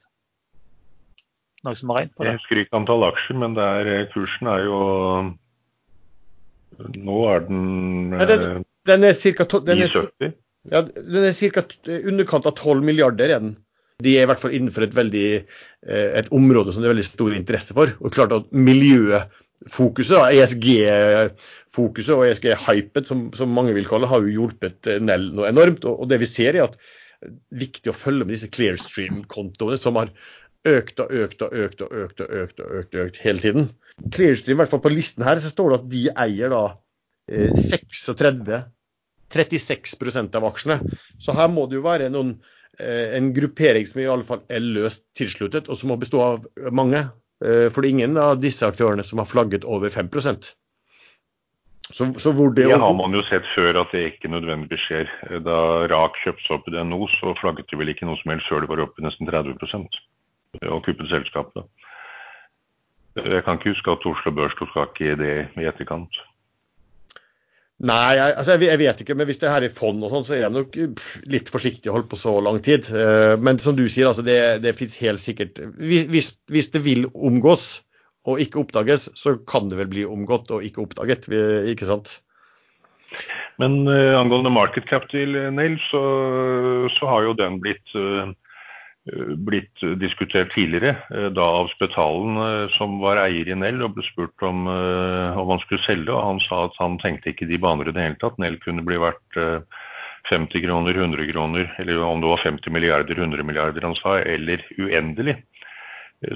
Noen som har regnet på det? Jeg husker ikke antall aksjer, men er, eh, kursen er jo Nå er den, ja, den, den er ca. Ja, den er ca. underkant av 12 milliarder. er den. De er i hvert fall innenfor et, veldig, eh, et område som det er veldig stor interesse for. Og klart at Miljøfokuset, ESG-fokuset og ESG-hypet, som, som, mange vil kalle har jo hjulpet eh, Nell noe enormt. Og, og det vi ser er at viktig å følge med disse Clearstream-kontoene, som har økt og økt og økt og økt og økt og økt, økt hele tiden. Clearstream, i hvert fall på listen her, så står det at de eier da eh, 36 36% av aksjene. Så her må det jo være noen, eh, en gruppering som i alle fall er løst tilsluttet, og som må bestå av mange. Eh, for det er ingen av disse aktørene som har flagget over 5 så, så det, det har man jo sett før at det ikke nødvendigvis skjer. Da Rak kjøpte opp i DNO, så flagget de vel ikke noe som helst før det var oppe nesten 30 og kuppet selskapet. Jeg kan ikke huske at Oslo Børs tok tak i det i etterkant. Nei, jeg, altså jeg, vet ikke. Men hvis det er her i fond og sånn, så er jeg nok litt forsiktig å holde på så lang tid. Eh, men som du sier, altså det, det fins helt sikkert hvis, hvis, det vil omgås og ikke oppdages, så kan det vel bli omgått og ikke oppdaget. Ikke sant? Men uh, angående market cap til Nail, så, så, har jo den blitt uh, Eh, blitt diskutert tidligere, eh, da av Spetalen, eh, som var eier i Nell, og ble spurt om, om han skulle selge. og Han sa at han tenkte ikke de baner i det hele tatt. Nell kunne bli verdt 50 kroner, 100 kroner, eller om det var 50 milliarder, 100 milliarder han sa, eller uendelig.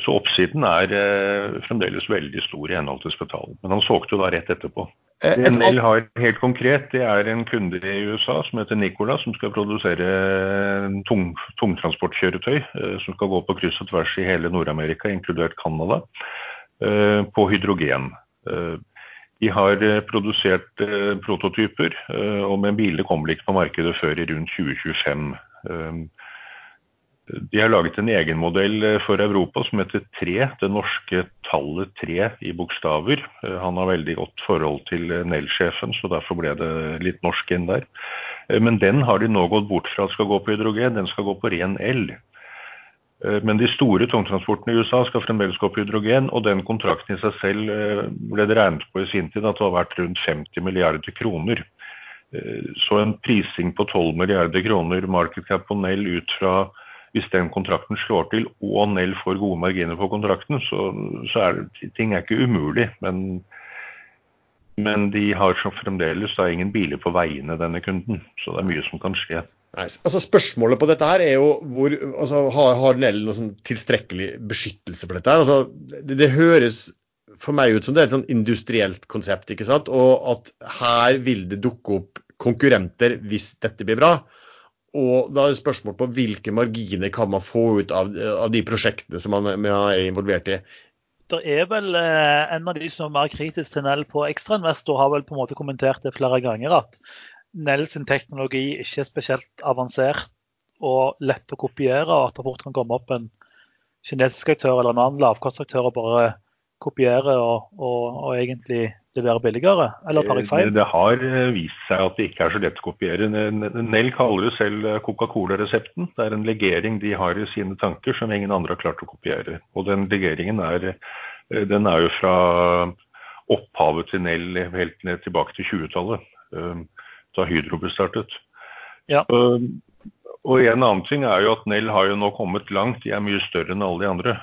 Så oppsiden er eh, fremdeles veldig stor i henhold til Spetalen. Men han solgte jo da rett etterpå. Eh, Det et Nell har helt konkret, det er en kunde i USA som heter Nicola, som skal produsere tung, tungtransportkjøretøy eh, som skal gå på kryss og tvers i hele Nord-Amerika, inkludert Canada, eh, på hydrogen. De har produsert prototyper, og men bilene kommer ikke på markedet før i rundt 2025. De har laget en egen modell eh, for Europa som heter 3, det norske tallet 3 i bokstaver. Eh, Han har veldig godt forhold til eh, Nell-sjefen, så derfor ble det litt norsk inn der. Men den har de nå gått bort fra at skal gå på hydrogen, den skal gå på ren el. Men de store tungtransportene i USA skal fremdeles gå på hydrogen, og den kontrakten i seg selv ble det regnet på i sin tid at det har vært rundt 50 milliarder kroner. Så en prising på 12 milliarder kroner market cap på Nell ut fra hvis den kontrakten slår til og Nell får gode marginer på kontrakten, så, så er det, ting er ikke umulig. Men, men de har fremdeles da ingen biler på veiene, denne kunden. Så det er mye som kan skje. Nei, altså Spørsmålet på dette her er jo hvor, altså, har, har Nell noe sånn tilstrekkelig beskyttelse for dette? her? Altså, det, det høres for meg ut som det er et sånn industrielt konsept, ikke sant? og at her vil det dukke opp konkurrenter hvis dette blir bra. Og da er det spørsmål på hvilke marginer kan man få ut av, av de prosjektene som man, man er involvert i. Det er vel eh, En av de som er mer kritisk til Nell på ekstrainvestor, har vel på en måte kommentert det flere ganger. At Nell sin teknologi ikke er spesielt avansert og lett å kopiere. og At det fort kan komme opp en kinesisk aktør eller en annen lavkostaktør og bare kopiere og, og, og egentlig levere billigere. Eller tar jeg feil? Det har eh, vist seg at det ikke er så lett å kopiere. Nell kaller det selv eh, Coca-Cola-resepten. Det er en legering de har i sine tanker som ingen andre har klart å kopiere. Og den legeringen er, eh, den er jo fra opphavet til Nell helt ned tilbake til 20-tallet, da Hydro ble startet. Ja. Og en annen ting er jo at Nell har jo nå kommet langt. De er mye større enn alle de andre.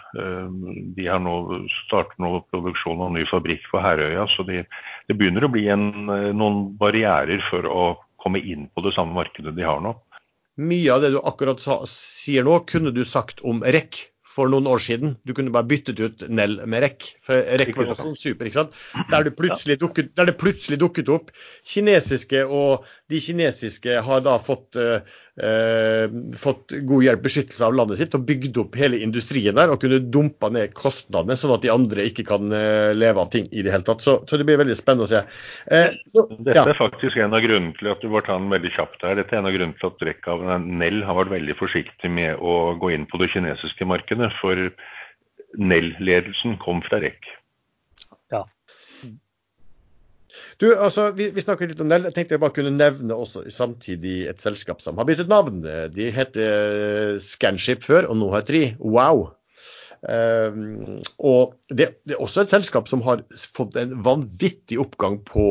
De har nå startet nå produksjon av ny fabrikk på Herøya, så de, det begynner å bli en, noen barrierer for å komme inn på det samme markedet de har nå. Mye av det du akkurat sa, sier nå, kunne du sagt om REC for noen år siden. Du kunne bare byttet ut Nell med REC. For REC var også super, ikke sant. Der, dukket, der det plutselig dukket opp kinesiske, og de kinesiske har da fått, eh, fått god hjelp, beskyttelse av landet sitt, og bygd opp hele industrien der, og kunne dumpa ned kostnadene, sånn at de andre ikke kan eh, leve av ting i det hele tatt. Så, så det blir veldig spennende å se. Eh, så, Dette ja. er faktisk en av grunnene til at du bare tar den veldig kjapt her. Dette er en av grunnene til at av Nell har vært veldig forsiktig med å gå inn på det kinesiske markedet, for Nell-ledelsen kom fra REC. Ja. Du, altså, vi, vi snakker litt om Nell. Jeg tenkte jeg bare kunne nevne også samtidig et selskap som har byttet navn. De heter Scanship før, og nå har de Wow. Um, og det, det, er også et selskap som har fått en vanvittig oppgang på,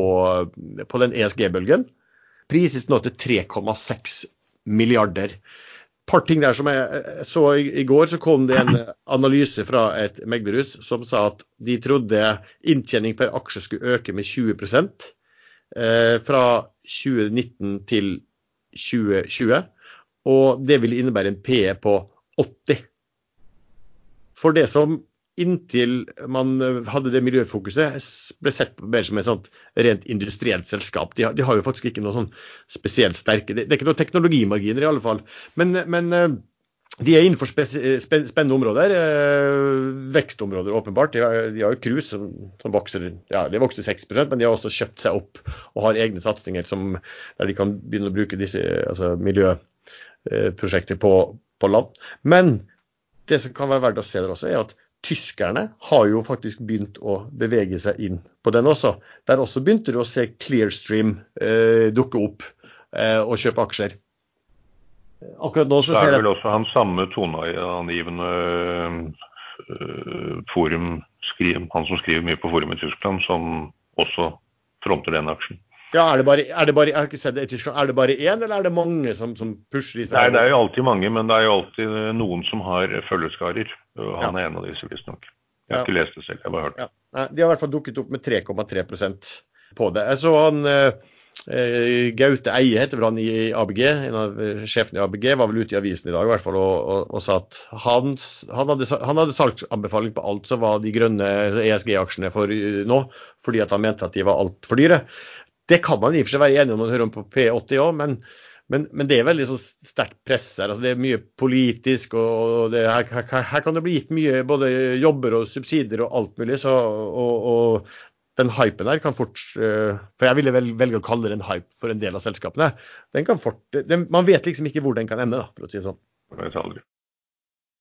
på den ESG-bølgen. Prises nå til 3,6 milliarder par ting der som jeg så i, går, så kom det en analyse fra et meglerhus som sa at de trodde inntjening per aksje skulle øke med 20 eh, fra 2019 til 2020. Og det ville innebære en PE på 80. For det som inntil man hadde det miljøfokuset, ble sett på mer som et sånt rent industrielt selskap. De har, de har jo faktisk ikke noe sånn spesielt sterke Det, det er ikke noen teknologimarginer i alle fall. Men, men de er innenfor spennende områder. Vekstområder, åpenbart. De har jo cruise som, som, vokser ja, de vokser 6% men de har også kjøpt seg opp og har egne satsinger som, der de kan begynne å bruke disse altså miljøprosjekter på, på land. Men det som kan være verdt å se der også, er at tyskerne har jo faktisk begynt å bevege seg inn på den også. Der også begynte du å se Clearstream eh, dukke opp eh, og kjøpe aksjer. Akkurat nå så ser jeg Det er vel også han samme toneangivende øh, forum, skriver, han som skriver mye på forum i Tyskland, som også fronter den aksjen. Ja, er det bare, er det bare, jeg har ikke sett det i Tyskland. Er det bare én, eller er det mange som, som pusher stedet? Nei, det er jo alltid mange, men det er jo alltid noen som har følgeskarer. Han er en av disse, visstnok. Jeg har ikke lest det selv, jeg har bare hørt det. De har i hvert fall dukket opp med 3,3% på det. Jeg så han, eh, Gaute Eie heter vel han i ABG, en av sjefene i ABG, var vel ute i avisen i dag i hvert fall og, og, og sa at han, han, hadde, han hadde salgsanbefaling på alt som var de grønne ESG-aksjene for nå, fordi at han mente at de var altfor dyre. Det kan man i og for seg være enig om når man hører om på P80 òg, men men, men, det er veldig så sterkt press her. Altså, det er mye politisk, og det, her, her, her, kan det bli gitt mye både jobber og subsidier og alt mulig. Så, og, og, den hypen her kan fort uh, For jeg ville vel, velge å kalle det en hype for en del av selskapene. Den kan fort, den, man vet liksom ikke hvor den kan ende, da, for å si det sånn. Vet aldri.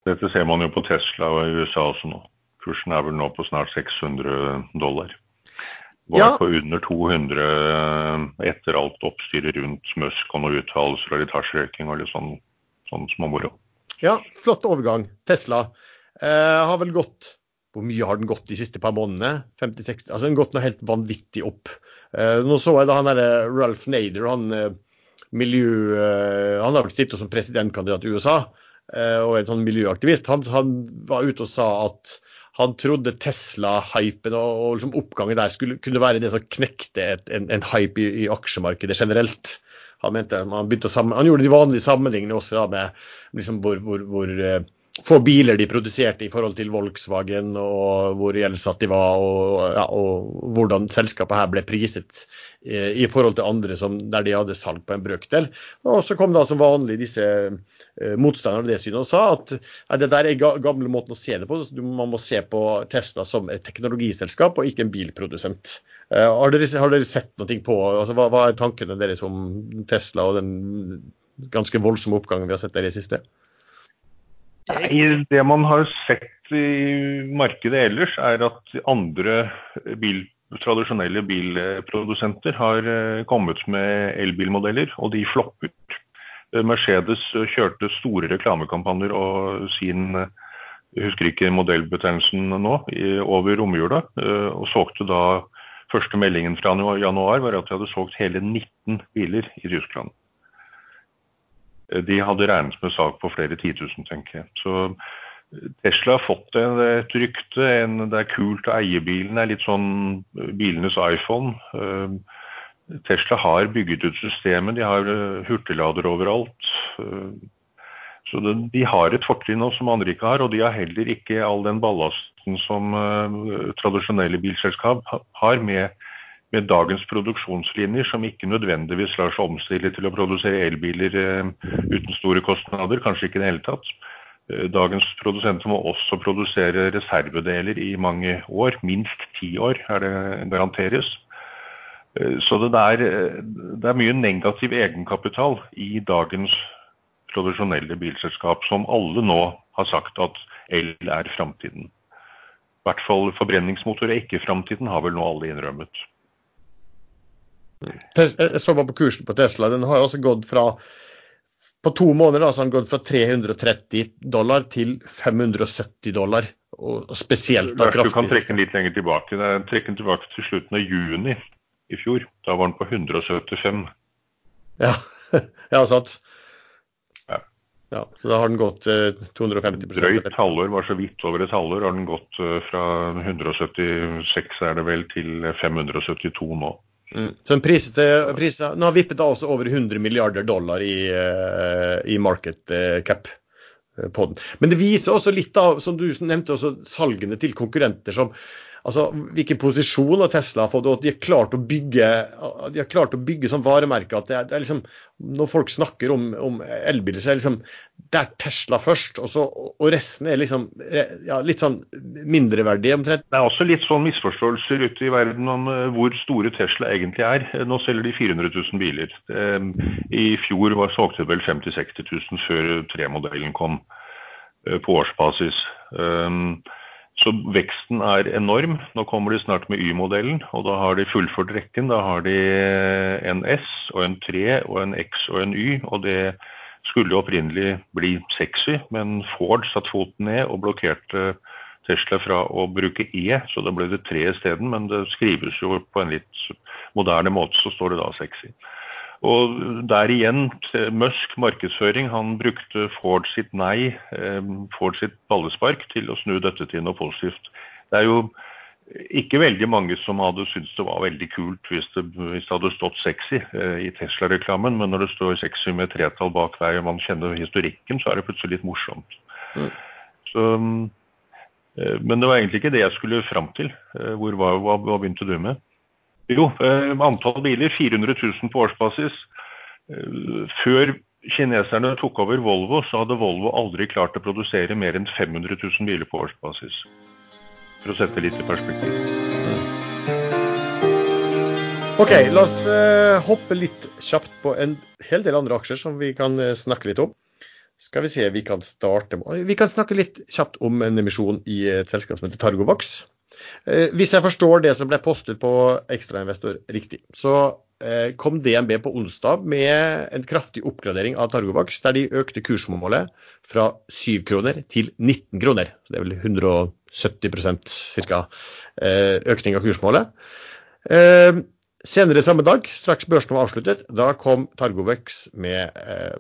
Dette ser man jo på Tesla og USA også nå. Kursen er vel nå på snart 600 dollar var ja. på under 200 eh, etter alt oppstyret rundt Musk og noen uttalelser og litt hasjrøyking og litt sånn, sånn småmoro. Ja, flott overgang. Tesla eh, har vel gått Hvor mye har den gått de siste par månedene? 50-60? Altså Den har gått noe helt vanvittig opp. Eh, nå så jeg da han derre Ralph Nader, han eh, miljø... Eh, han har vel stilt som presidentkandidat i USA eh, og en sånn miljøaktivist. Han, han var ute og sa at han trodde Tesla-hypen og, og liksom oppgangen der skulle kunne være det som knekte et, en, en, hype i, i, aksjemarkedet generelt. Han, mente, han, sammen, han gjorde de vanlige sammenligningene også da, med liksom hvor, hvor, hvor uh, få biler de produserte i forhold til Volkswagen, og hvor gjeldsatt de var, og, ja, og hvordan selskapet her ble priset eh, i forhold til andre som, der de hadde salg på en brøkdel. Og så kom da som vanlig disse eh, motstanderne av det synet og sa at ja, det der er ga, gamle måten å se det på. Man må se på Tesla som et teknologiselskap og ikke en bilprodusent. Eh, har, dere, har, dere, sett noe på altså, hva, hva er tankene deres om Tesla og den ganske voldsomme oppgangen vi har sett der i det siste? Nei, Det man har sett i markedet ellers, er at andre bil, tradisjonelle bilprodusenter har eh, kommet med elbilmodeller, og de flopper. Eh, Mercedes kjørte store reklamekampanjer og sin jeg husker ikke modellbetegnelsen nå, over romjula, eh, og solgte da Første meldingen fra januar var at de hadde solgt hele 19 biler i Tyskland de hadde regnet med sak på flere titusen, tenker jeg. Så eh, Tesla har fått et rykte. En, det er kult å eie bilen. Det er litt sånn eh, bilenes iPhone. Tesla har bygget ut systemet. De har hurtiglader overalt. Så de har et fortrinn nå som andre ikke har, og de har heller ikke all den ballasten som tradisjonelle bilselskap har med med dagens produksjonslinjer, som ikke nødvendigvis lar seg omstille til å produsere elbiler eh, uten store kostnader, kanskje ikke i det hele tatt. Eh, dagens produsenter må også produsere reservedeler i mange år, minst ti år er det garanteres. Eh, så det er, det er mye negativ egenkapital i dagens tradisjonelle bilselskap, som alle nå har sagt at el er framtiden. I hvert fall forbrenningsmotor er ikke framtiden, har vel nå alle innrømmet. Jeg så bare på kursen på Tesla. Den har også gått fra På to måneder da, så har den gått fra 330 dollar til 570 dollar. Og spesielt da kraftig. Du kan trekke den litt lenger tilbake. Trekk den tilbake til slutten av juni i fjor. Da var den på 175. Ja, ja sant. Ja, så da har den gått eh, 250% Drøyt halvår, var så vidt over et halvår, har den gått eh, fra 176 er det vel, til 572 nå. Mm. Så prisete, priset, Nå har vippet da også over 100 milliarder dollar i, eh, i market eh, cap eh, på den. Men det viser også litt av, som du nevnte, også salgene til konkurrenter som altså, hvilken posisjon Tesla har fått, og at de har klart å bygge, de har klart å bygge sånn varemerke at det er, det er, liksom Når folk snakker om, om elbiler, så er det liksom det er Tesla først, og, så, og resten er liksom ja, litt sånn mindreverdig omtrent. Det er også litt sånn misforståelser ute i verden om uh, hvor store Tesla egentlig er. Nå selger de 400 000 biler. Um, I fjor var solgte vel 50 000-60 000 før tremodellen kom uh, på årsbasis. Så veksten er enorm. Nå kommer de snart med Y-modellen, og da har de fullført rekken. Da har de en S og en 3 og en X og en Y. og det skulle opprinnelig bli sexy, men Ford satte foten ned og blokkerte Tesla fra å bruke E, så da ble det 3 isteden. Men det skrives jo på en litt moderne måte, så står det da sexy. Og der igjen, Musk markedsføring, han brukte Ford sitt nei, eh, Ford sitt ballespark, til å snu dette til noe positivt. Det er jo ikke veldig mange som hadde syntes det var veldig kult hvis det, hvis det hadde stått sexy eh, i Tesla-reklamen, men når det står sexy med tretall bak hver og man kjenner historikken, så er det plutselig litt morsomt. Mm. Så, eh, men det var egentlig ikke det jeg skulle fram til. Eh, hvor var, hva, hva, begynte du med? Jo, eh, antall biler 400 000 på årsbasis. Eh, før kineserne tok over Volvo, så hadde Volvo aldri klart å produsere mer enn 500 000 biler på årsbasis for å sette litt i perspektiv. Ok, la oss uh, hoppe litt kjapt på en hel del andre aksjer som vi kan snakke litt om. Skal vi se, vi kan starte Vi kan snakke litt kjapt om en emisjon i et selskap som heter Targovax. Uh, hvis jeg forstår det som ble postet på ekstrainvestor riktig, så kom DNB på onsdag med en kraftig oppgradering av Targovax, der de økte kursmålet fra 7 kroner til 19 kroner. Det er vel 100 70 ca. Eh, økning av kursmålet. Eh, senere samme dag, straks børsen var avsluttet, da kom Targovex med eh,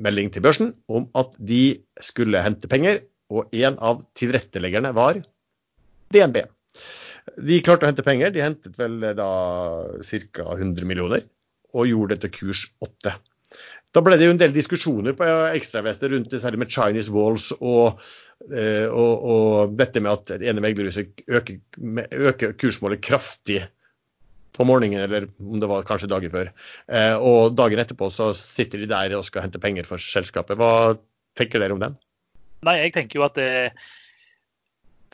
melding til børsen om at de skulle hente penger, og en av tilretteleggerne var DNB. De klarte å hente penger, de hentet vel da ca. 100 millioner, og gjorde det til kurs 8. Da ble det jo en del diskusjoner på ekstravester rundt det særlig med Chinese walls og, eh, og, og dette med at det ene meglerhuset øker, øker, kursmålet kraftig på morgenen, eller om det var kanskje dagen før. Eh, og dagen etterpå så sitter de der og skal hente penger for selskapet. Hva tenker dere om den? Nei, jeg tenker jo at det,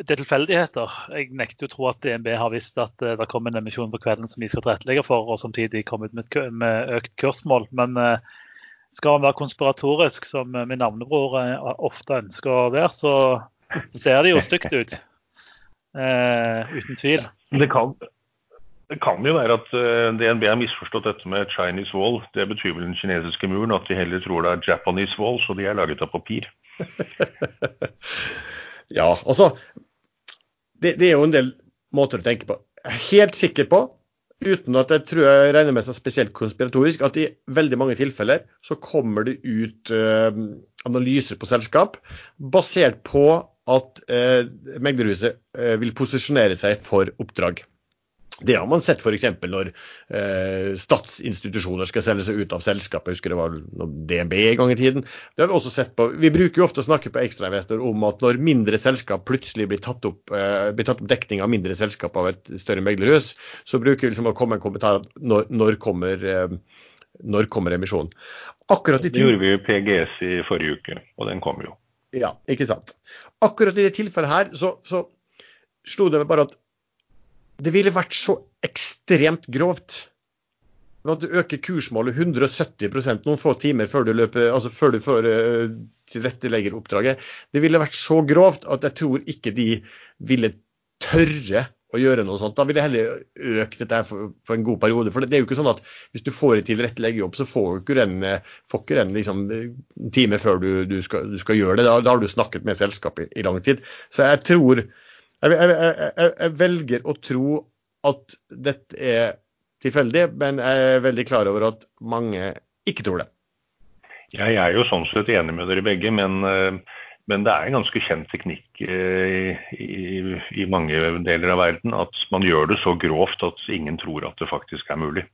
det er tilfeldigheter. Jeg nekter å tro at DNB har visst at eh, det kommer en emisjon på kvelden som de skal tilrettelegge for, og samtidig komme ut med, med økt kursmål. Men skal man være konspiratorisk, som min navnebror eh, ofte ønsker å være, så ser det jo stygt ut. Eh, uten tvil. Det kan, det kan, jo være at eh, DNB har misforstått dette med Chinese wall. Det betyr vel den kinesiske muren, at de heller tror det er Japanese wall, så de er laget av papir. ja, altså det, det er jo en del måter å tenke på. Helt sikker på uten at jeg tror jeg regner med seg spesielt konspiratorisk, at i veldig mange tilfeller så kommer det ut uh, analyser på selskap basert på at eh, meglerhuset eh, vil posisjonere seg for oppdrag. Det har man sett f.eks. når eh, statsinstitusjoner skal selge seg ut av selskapet. Jeg husker det var DNB en gang i tiden. Det har Vi også sett på. Vi bruker jo ofte å snakke på ekstrainvestor om at når mindre selskap plutselig blir tatt opp, eh, blir tatt opp dekning av mindre selskap av et større meglerhus, så bruker vi liksom å komme en kommentar at når, når kommer eh, når kommer emisjonen? Akkurat i det gjorde vi i PGS i forrige uke, og den kom jo. Ja, ikke sant. Akkurat i det tilfellet her så, så slo det meg bare at det ville vært så ekstremt grovt at du øker kursmålet 170% noen få timer før du, løper, altså før du får uh, tilrettelegger oppdraget. Det ville vært så grovt at jeg tror ikke de ville tørre å gjøre noe sånt. Da ville jeg heller økt dette for, en god periode. For det, er jo ikke sånn at hvis du får en tilretteleggerjobb, så får du ikke ikke den liksom, en time før du, du, skal, du, skal, gjøre det. Da, da, har du snakket med selskapet i, i lang tid. Så jeg tror jeg, jeg, jeg, jeg, velger å tro at dette er tilfeldig, men jeg er veldig klar over at mange ikke tror det. Jeg er jo sånn sett enig med dere begge, men, eh, men det er en ganske kjent teknikk i, i, i, mange deler av verden at man gjør det så grovt at ingen tror at det faktisk er mulig.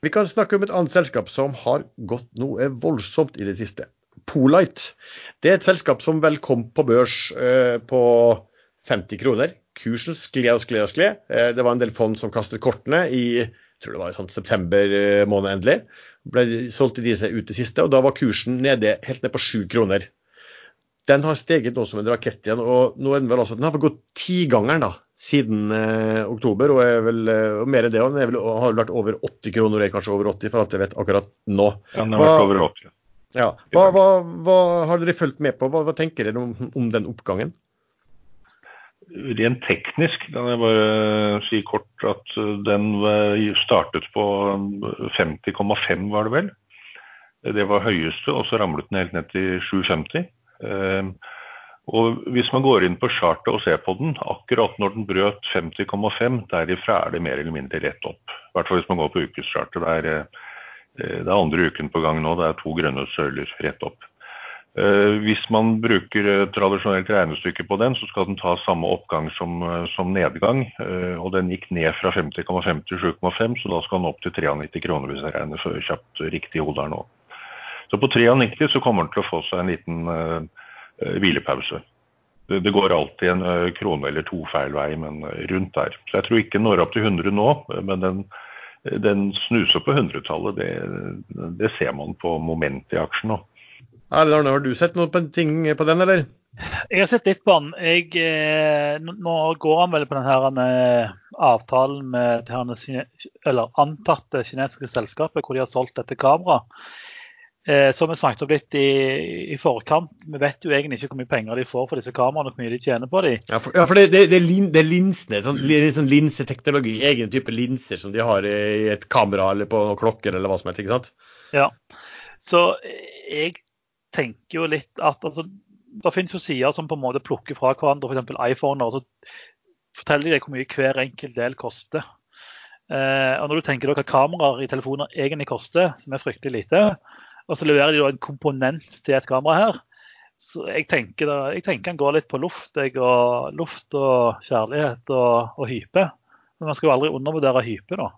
Vi kan snakke om et annet selskap som har gått noe voldsomt i det siste. Polite. Det er et selskap som vel kom på børs eh, på 50 kroner. Kursen skled og skled og skled. Eh, det var en del fond som kastet kortene i jeg tror det var i sånn september eh, måned endelig. Ble solgt de seg ut det siste, og da var kursen nede, helt ned på 7 kroner. Den har steget nå som en rakett igjen, og nå er den vel også, den har vel gått tigangeren siden eh, oktober. Og, er vel, eh, og mer enn det, den vel, har vel vært over 80 kroner, eller kanskje over 80 for alt jeg vet akkurat nå. Ja, den har vært over 80. Ja. Hva, hva, hva, har dere fulgt med på? Hva, hva tenker dere om, om den oppgangen? Rent teknisk kan jeg bare si kort at den startet på 50,5 var det vel. Det var høyeste, og så ramlet den helt ned til 7,50. Ehm, og Hvis man går inn på chartet og ser på den, akkurat når den brøt 50,5, derifra er det mer eller mindre rett opp. I hvert fall hvis man går på ukeschartet. Det, eh, det er andre uken på gang nå, det er to grønne søyler rett opp. Eh, hvis man bruker tradisjonelt regnestykke på den, så skal den ta samme oppgang som, eh, som nedgang. Eh, og den gikk ned fra 50,5 til 7,5, så da skal den opp til 93 kroner, hvis jeg regner for kjapt riktig i hodet her nå. Så på 93 så kommer den til å få seg en liten uh, hvilepause. Det, det, går alltid en uh, krone eller to feil vei, men rundt der. Så jeg tror ikke den når opp til 100 nå, men den, den snuser på 100-tallet. Det, det, ser man på momentet i aksjen nå. Erlend har du sett noe på, ting på den, eller? Jeg har sett litt på den. Jeg, eh, nå går han vel på denne eh, avtalen med det eller antatte kinesiske selskapet hvor de har solgt dette kameraet. Eh, som vi snakket om litt i, i, forkant, vi vet jo egentlig ikke hvor mye penger de får for disse kameraene og hvor mye de tjener på dem. Ja, for, ja, for det, det, det, det, er linsene, sånn, sånn linseteknologi, egen type linser som de har i et kamera eller på klokker eller hva som helst, ikke sant? Ja, så jeg tenker jo litt at altså, det finnes jo sider som på en måte plukker fra hverandre, f.eks. iPhone. og så forteller de deg hvor mye hver enkelt del koster. Eh, og Når du tenker hva kameraer i telefoner egentlig koster, som er fryktelig lite, og så leverer de da en komponent til et kamera her, så jeg tenker, da, jeg tenker han går litt på luft, jeg, og luft og kjærlighet og, og hype. Men man skal jo aldri undervurdere hype, da.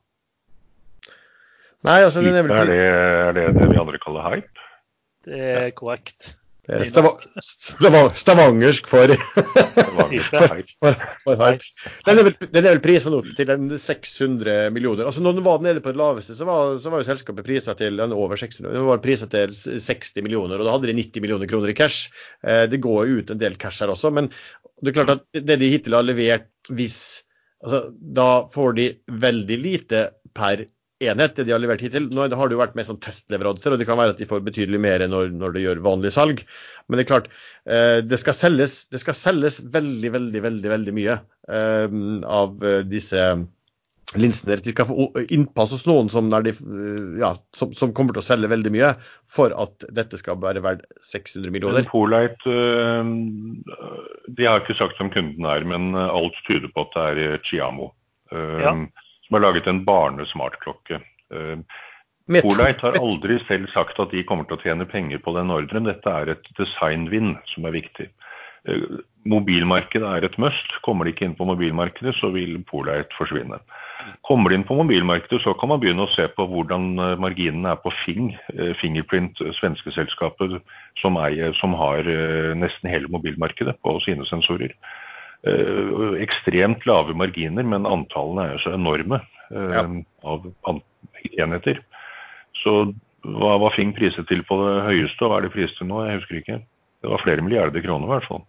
Nei, altså, hype, er, det, er det det vi andre kaller hype? Det er korrekt. Det stav stav stavangersk for, for, for, for Den er vel, den vel prisa nå til 600 millioner. Altså når den var nede på det laveste, så var, så var jo selskapet prisa til den over 600. Den var prisa til 60 millioner, og da hadde de 90 millioner kroner i cash. Eh, det går jo ut en del cash her også, men det er klart at det de hittil har levert, hvis altså, Da får de veldig lite per enhet, det de har levert hittil. Nå har det jo vært med sånn testleveranser, og det kan være at de får betydelig mer når, når de gjør vanlig salg. Men det er klart, eh, det skal selges, det skal selges veldig, veldig, veldig, veldig mye eh, av eh, disse linsene deres. De skal få innpass hos noen som, de, ja, som, som, kommer til å selge veldig mye, for at dette skal være verdt 600 millioner. Polite, de har ikke sagt hvem kunden er, men alt tyder på at det er Chiamo. Ja som har laget en barnesmartklokke. Uh, Polite har aldri selv sagt at de kommer til å tjene penger på den ordren. Dette er et designvinn som er viktig. Uh, mobilmarkedet er et must. Kommer de ikke inn på mobilmarkedet, så vil Polite forsvinne. Kommer de inn på mobilmarkedet, så kan man begynne å se på hvordan eh, marginene er på Fing, Fingerprint, svenske selskapet som, eier, som har nesten hele mobilmarkedet på sine sensorer. Eh, ekstremt lave marginer, men antallene er jo så enorme eh, ja. av enheter. Så hva var Fing priset til på det høyeste, og hva er det priset til nå? Jeg husker ikke. Det var flere milliarder kroner i hvert fall.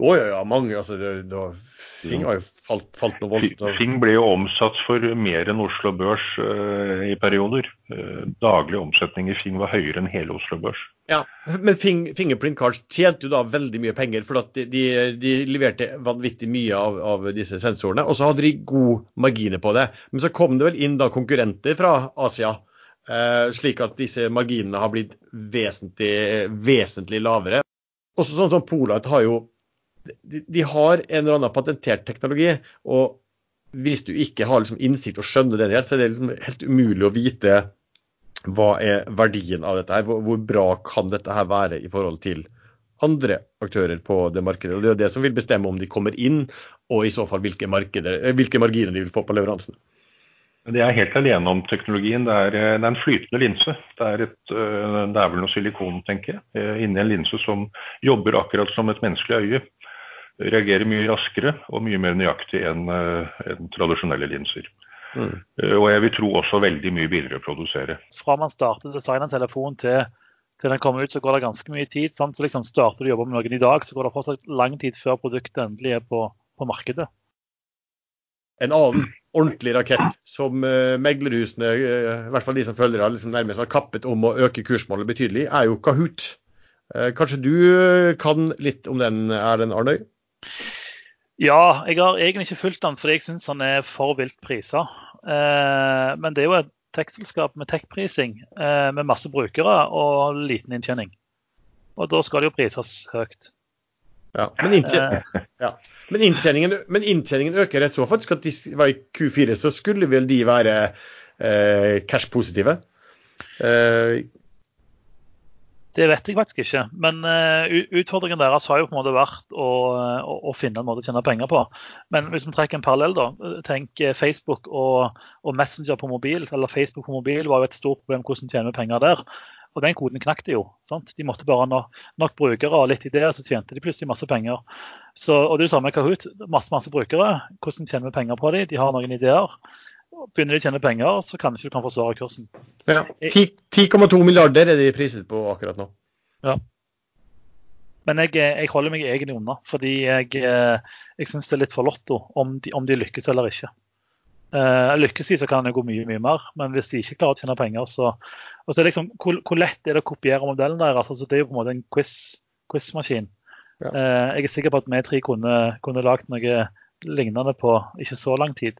Å ja, ja, mange. altså det, det var, Fing har jo falt, falt noe voldsomt. Fing ble jo omsatt for mer enn Oslo Børs uh, i perioder. Uh, daglig omsetning i Fing var høyere enn hele Oslo Børs. Ja, Men Fing, Fingerprint Cards tjente jo da veldig mye penger, for de, de, de, leverte vanvittig mye av, av, disse sensorene. Og så hadde de god marginer på det. Men så kom det vel inn da konkurrenter fra Asia. Uh, slik at disse marginene har blitt vesentlig, vesentlig lavere. Også sånn som Polite har jo de, har en eller annen patentert teknologi. og hvis du ikke har liksom innsikt og skjønner den helt, så er det liksom helt umulig å vite hva er verdien av dette her. Hvor, hvor, bra kan dette her være i forhold til andre aktører på det markedet. og Det er det som vil bestemme om de kommer inn, og i så fall hvilke, markeder, hvilke marginer de vil få på leveransen. De er helt alene om teknologien. Det er, eh, det er en flytende linse. Det er, et, eh, det er vel noe silikon, tenker jeg, inni en linse som jobber akkurat som et menneskelig øye reagerer mye raskere og mye mer nøyaktig enn eh, en tradisjonelle linser. Mm. Eh, og jeg vil tro også veldig mye billigere å produsere. Fra man starter design av telefon til, til den kommer ut, så går det ganske mye tid. Sant? Så liksom Starter du å jobbe med noen i dag, så går det fortsatt lang tid før produktet endelig er på, på markedet. En annen ordentlig rakett som uh, meglerhusene, uh, i hvert fall de som følger det, liksom nærmest har kappet om å øke kursmålet betydelig, er jo Kahoot. Kanskje du kan litt om den, Erlend Arnøy? Ja, jeg har egentlig ikke fulgt den fordi jeg syns han er for vilt prisa. Eh, men det er jo et tekstselskap med tekprising eh, med masse brukere og liten inntjening. Og da skal det jo prises høyt. Ja, men, inntjening, eh. ja. men, inntjeningen, men inntjeningen, øker rett så faktisk at de var i Q4 så skulle vel de være eh, cash-positive. Eh, Det vet jeg faktisk ikke. Men uh, utfordringen deres har jo på en måte vært å, å, å, finne en måte å tjene penger på. Men hvis vi trekker en parallell, da. Tenk Facebook og, og, Messenger på mobil. Eller Facebook på mobil var jo et stort problem hvordan tjener vi penger der. Og den koden knakk de jo. Sant? De måtte bare ha nok, nok, brukere og litt ideer, så tjente de plutselig masse penger. Så, og det er det samme med Kahoot. Masse masse brukere. Hvordan tjener vi penger på dem? De har noen ideer. Begynner de å tjene penger, så kanskje du kan forsvare kursen. Ja, 10,2 milliarder er de priset på akkurat nå. Ja. Men jeg, jeg holder meg egentlig unna, fordi jeg, jeg syns det er litt for lotto om de, om de lykkes eller ikke. Uh, lykkes de, så kan det gå mye mye mer, men hvis de ikke klarer å tjene penger, så og så er det liksom, hvor, hvor, lett er det å kopiere modellen deres? Altså, det er jo på en måte en quiz-maskin. Quiz ja. uh, jeg er sikker på at vi tre kunne, kunne lagd noe lignende på ikke så lang tid.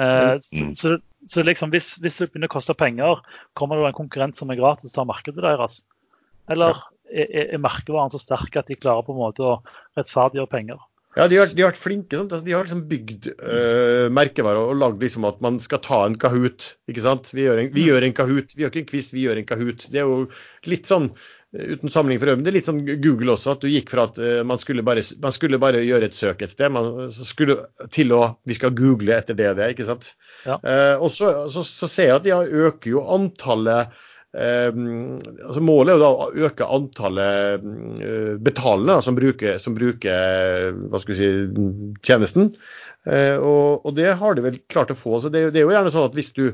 Uh, mm. Så, så, liksom, hvis, hvis, det begynner å koste penger, kommer det en konkurrent som er gratis til å ta markedet deres? Eller ja. er, er merkevaren så sterk at de klarer på en måte å rettferdiggjøre penger? Ja, de har, de har vært flinke. Sant? de har liksom bygd uh, merkevarer og lagd liksom at man skal ta en Kahoot. ikke sant? Vi gjør en, vi mm. gjør en Kahoot. Vi gjør ikke en quiz, vi gjør en Kahoot. Det er jo litt sånn uten samling for øvrig, det er litt sånn Google også, at du gikk fra at uh, man, skulle bare, man, skulle bare, gjøre et søk et sted, man skulle til å Vi skal google etter det og det, ikke sant. Ja. Uh, og så, så, så, ser jeg at de øker jo antallet altså Målet er jo da å øke antallet uh, betalende som bruker, som bruker si, tjenesten. Uh, og, og, det har de vel klart å få. så det, det, er jo gjerne sånn at hvis du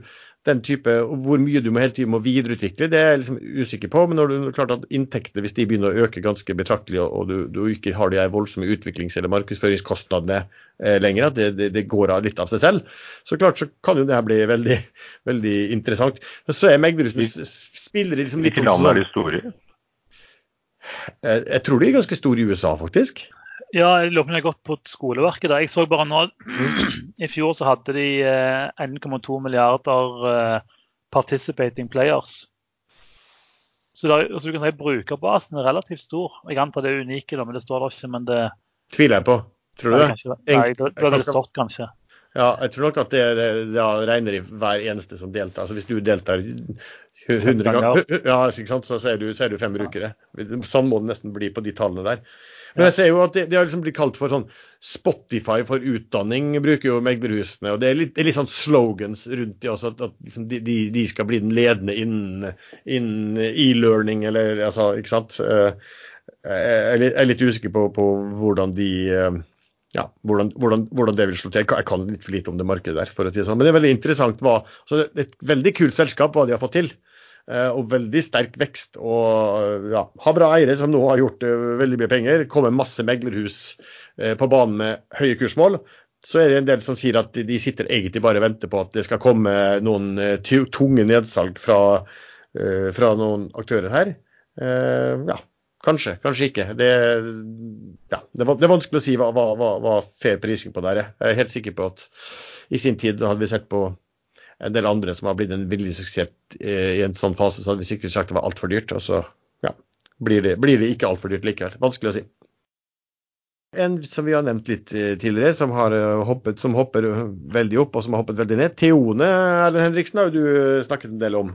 den type, Hvor mye du må hele tiden må videreutvikle, det er jeg liksom usikker på. Men når du klart at inntektene hvis de begynner å øke ganske betraktelig, og du, du ikke har de voldsomme utviklings- eller markedsføringskostnadene eh, lenger, at det, det, det, går av litt av seg selv, så klart så kan jo det her bli veldig, veldig interessant. Men så er Meglerud spiller liksom litt Hvilke land er de store i? Jeg, jeg tror de er ganske store i USA, faktisk. Ja, jeg lurer på om jeg har gått på skoleverket. Da. Jeg så bare nå I fjor så hadde de 1,2 eh, milliarder eh, participating players. Så, der, så du kan si brukerbasen er relativt stor. Jeg antar det er unike, da, men det står der ikke. men det... Tviler jeg på. Tror du det? Nei, da hadde det stått kanskje. Ja, jeg tror nok at det, det, det regner i hver eneste som deltar. Altså Hvis du deltar 100 ganger, ja, så er du, så er du fem brukere. Sånn må det nesten bli på de tallene der. Men jeg ser jo at det, det har liksom blitt kalt for sånn Spotify for utdanning, bruker jo meglerhusene. Og det er litt, det er litt sånn slogans rundt de også, at, at liksom de, de, skal bli den ledende innen, innen e-learning, eller altså, ikke sant. Eh, jeg er litt, jeg er litt usikker på, på, hvordan de eh, ja, hvordan, hvordan, hvordan, det vil slå til. Jeg kan litt for lite om det markedet der, for å si det sånn. Men det er veldig interessant hva så Det er et veldig kult selskap hva de har fått til. Eh, og veldig sterk vekst. Og ja, har bra eiere som nå har gjort uh, veldig mye penger. Kommer masse meglerhus uh, på banen med høye kursmål. Så er det en del som sier at de sitter egentlig bare og venter på at det skal komme noen tunge nedsalg fra, fra, noen aktører her. ja, kanskje, kanskje ikke. Det, ja, det, er, vanskelig å si hva, hva, hva fair prising på det er. Jeg er helt sikker på at i sin tid hadde vi sett på en del andre som har blitt en veldig suksess eh, i en sånn fase, så hadde vi sikkert sagt det var altfor dyrt. Og så ja, blir, det, blir det ikke altfor dyrt likevel. Vanskelig å si. En som vi har nevnt litt eh, tidligere, som, har eh, hoppet, som hopper veldig opp og som har hoppet veldig ned. Theone Erlend Henriksen har du snakket en del om.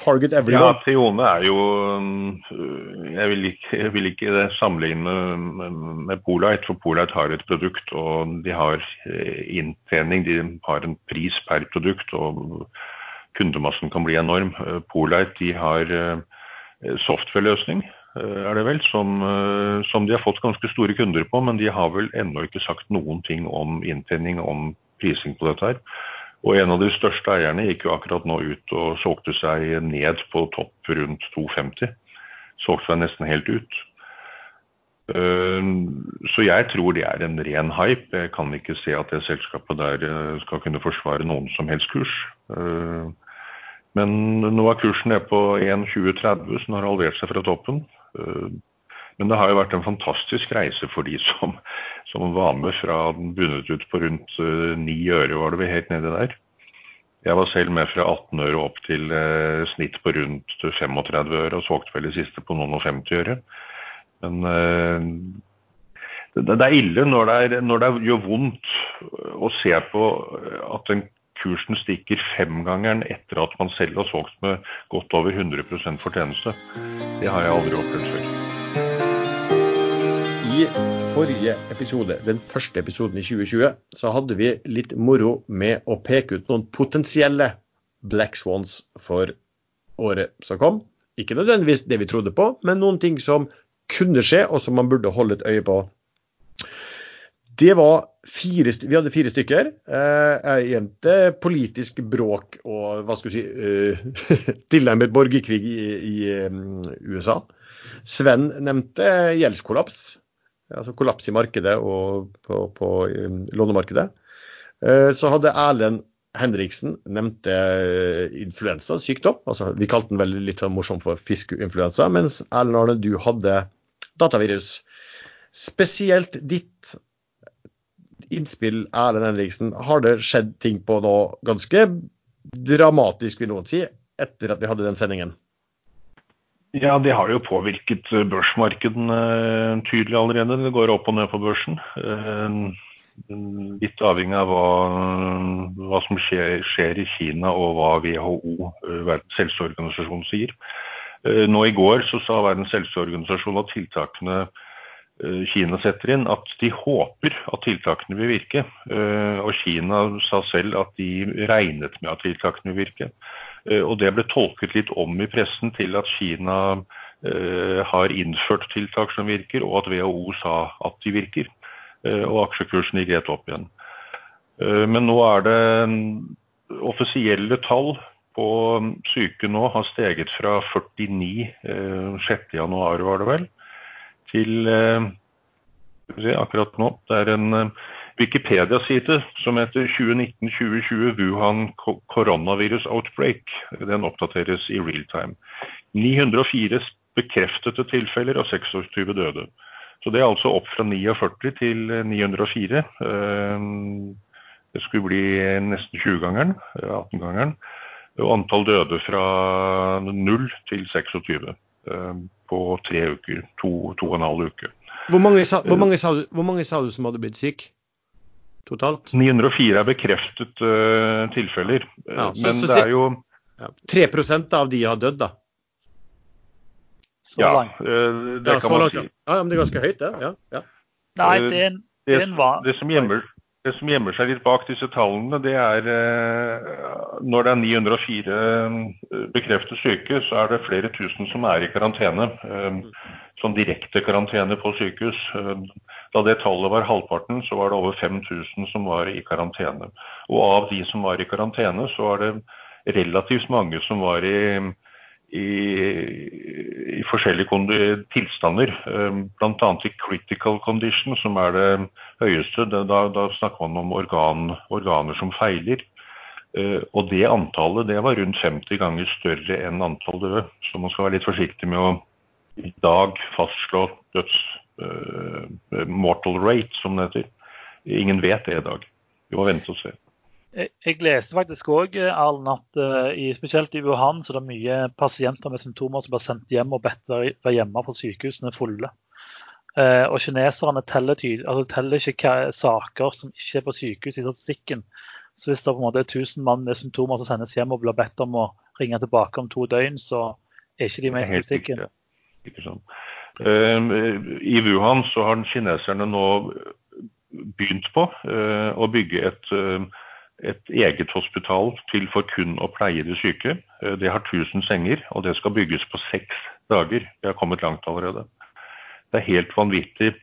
Target everyone. Ja, Trione er jo øh, Jeg vil ikke, jeg vil ikke sammenligne med, med Polite, for Polite har et produkt og de har øh, inntjening. De har en pris per produkt og kundemassen kan bli enorm. Øh, Polite de har software-løsning, er det vel, som, som, de har fått ganske store kunder på, men de har vel ennå ikke sagt noen ting om inntjening, om prising på dette her. Og en av de største eierne gikk jo akkurat nå ut og solgte seg ned på topp rundt 2,50. Solgte seg nesten helt ut. Så jeg tror det er en ren hype. Jeg kan ikke se at det selskapet der eh, skal kunne forsvare noen som helst kurs. Men nå er kursen nede på 1,2030, så den har halvert seg fra toppen. Men det har jo vært en fantastisk reise for de som, som var med fra den bundet ut på rundt eh, 9 øre, var det vel helt nedi der. Jeg var selv med fra 18 øre opp til uh, snitt på rundt 35 øre, og solgte vel i siste på noen og 50 øre. Men uh, det, det, er ille når det, er, når det, gjør vondt å se på at en kursen stikker femgangeren etter at man selv har solgt med godt over 100% fortjeneste. Det har jeg aldri opplevd før. I forrige episode, den første episoden i 2020, så hadde vi litt moro med å peke ut noen potensielle black swans for året som kom. Ikke nødvendigvis det vi trodde på, men noen ting som kunne skje, og som man burde holde et øye på. Det var fire, Vi hadde fire stykker. Eh, jeg gjemte politisk bråk og hva skal vi si uh, tilnærmet borgerkrig i, i um, USA. Sven nevnte gjeldskollaps. Altså kollaps i markedet og på, på um, lånemarkedet. Uh, så hadde Erlend Henriksen nevnte influensa, sykdom. Altså, vi kalte den vel litt morsom for fiskeinfluensa. Mens Erlend Arne, du hadde datavirus. Spesielt ditt innspill, Erlend Henriksen. Har det skjedd ting på nå ganske dramatisk, vil noen si, etter at vi hadde den sendingen? Ja, det har jo påvirket børsmarkedene eh, tydelig allerede. Det går opp og ned på børsen. Eh, litt avhengig av hva, hva som skjer, skjer, i Kina og hva WHO, eh, Verdens helseorganisasjon, sier. Nå i går så sa Verdens helseorganisasjon at tiltakene Eh, Kina setter inn, at de håper at tiltakene vil virke. Eh, og Kina sa selv at de regnet med at tiltakene vil virke. Eh, og det ble tolket litt om i pressen til at Kina har innført tiltak som virker, og at WHO sa at de virker. Og aksjekursen gikk rett opp igjen. Men nå er det mm, offisielle tall på mm, syke nå har steget fra 49 6.1 var det vel, til eh, akkurat nå. Det er en eh, Wikipedia-side som heter 2019-2020 Wuhan Coronavirus Outbreak. Den oppdateres i real time. 904 bekreftede tilfeller og 26 døde. Så det er altså opp fra 49 til 904. Eh, det skulle bli nesten 20-gangeren, 18-gangeren. Og antall døde fra 0 til 26 på tre uker. To, to og en halv uke. Hvor mange, sa, hvor, mange sa du, hvor mange, sa, du, som hadde blitt syk totalt? 904 er bekreftet uh, tilfeller. Ja, så, Men så, det er jo ja, 3 av de har dødd, da? Så ja, uh, det kan man si. Ja, men det er ganske høyt, det. Ja, ja. Nei, det er en, det er en var... det, som gjemmer, det som gjemmer seg litt bak disse tallene, det er eh, når det er 904 eh, bekreftet syke, så er det flere tusen som er i karantene. Eh, sånn direkte karantene på sykehus. Da det tallet var halvparten, så var det over 5000 som var i karantene. Og av de som var i karantene, så var det relativt mange som var i i, i forskjellige tilstander. Ehm, Bl.a. i critical condition, som er det høyeste. Da, da snakker man om organ, organer som feiler. Uh, og det antallet det var rundt 50 ganger større enn antall døde. Så man skal være litt forsiktig med å i dag fastslå døds mortal rate, som det heter. Ingen vet det i dag. Vi må vente og se. Jeg, leste faktisk òg at uh, i, spesielt i Wuhan så er det mye pasienter med symptomer som blir sendt hjem og bedt være hjemme for sykehusene fulle. Uh, og kineserne teller, tyd, altså teller ikke saker som ikke er på sykehus i statistikken. Så hvis det på en måte er 1000 mann med symptomer som sendes hjem og blir bedt om å ringe tilbake om to døgn, så er ikke de med i statistikken. Ikke sånn. Uh, I Wuhan så har kineserne nå begynt på uh, å bygge et uh, et eget hospital til for kun å pleie de syke. Eh, det har 1000 senger, og det skal bygges på seks dager. Vi har kommet langt allerede. Det er helt vanvittig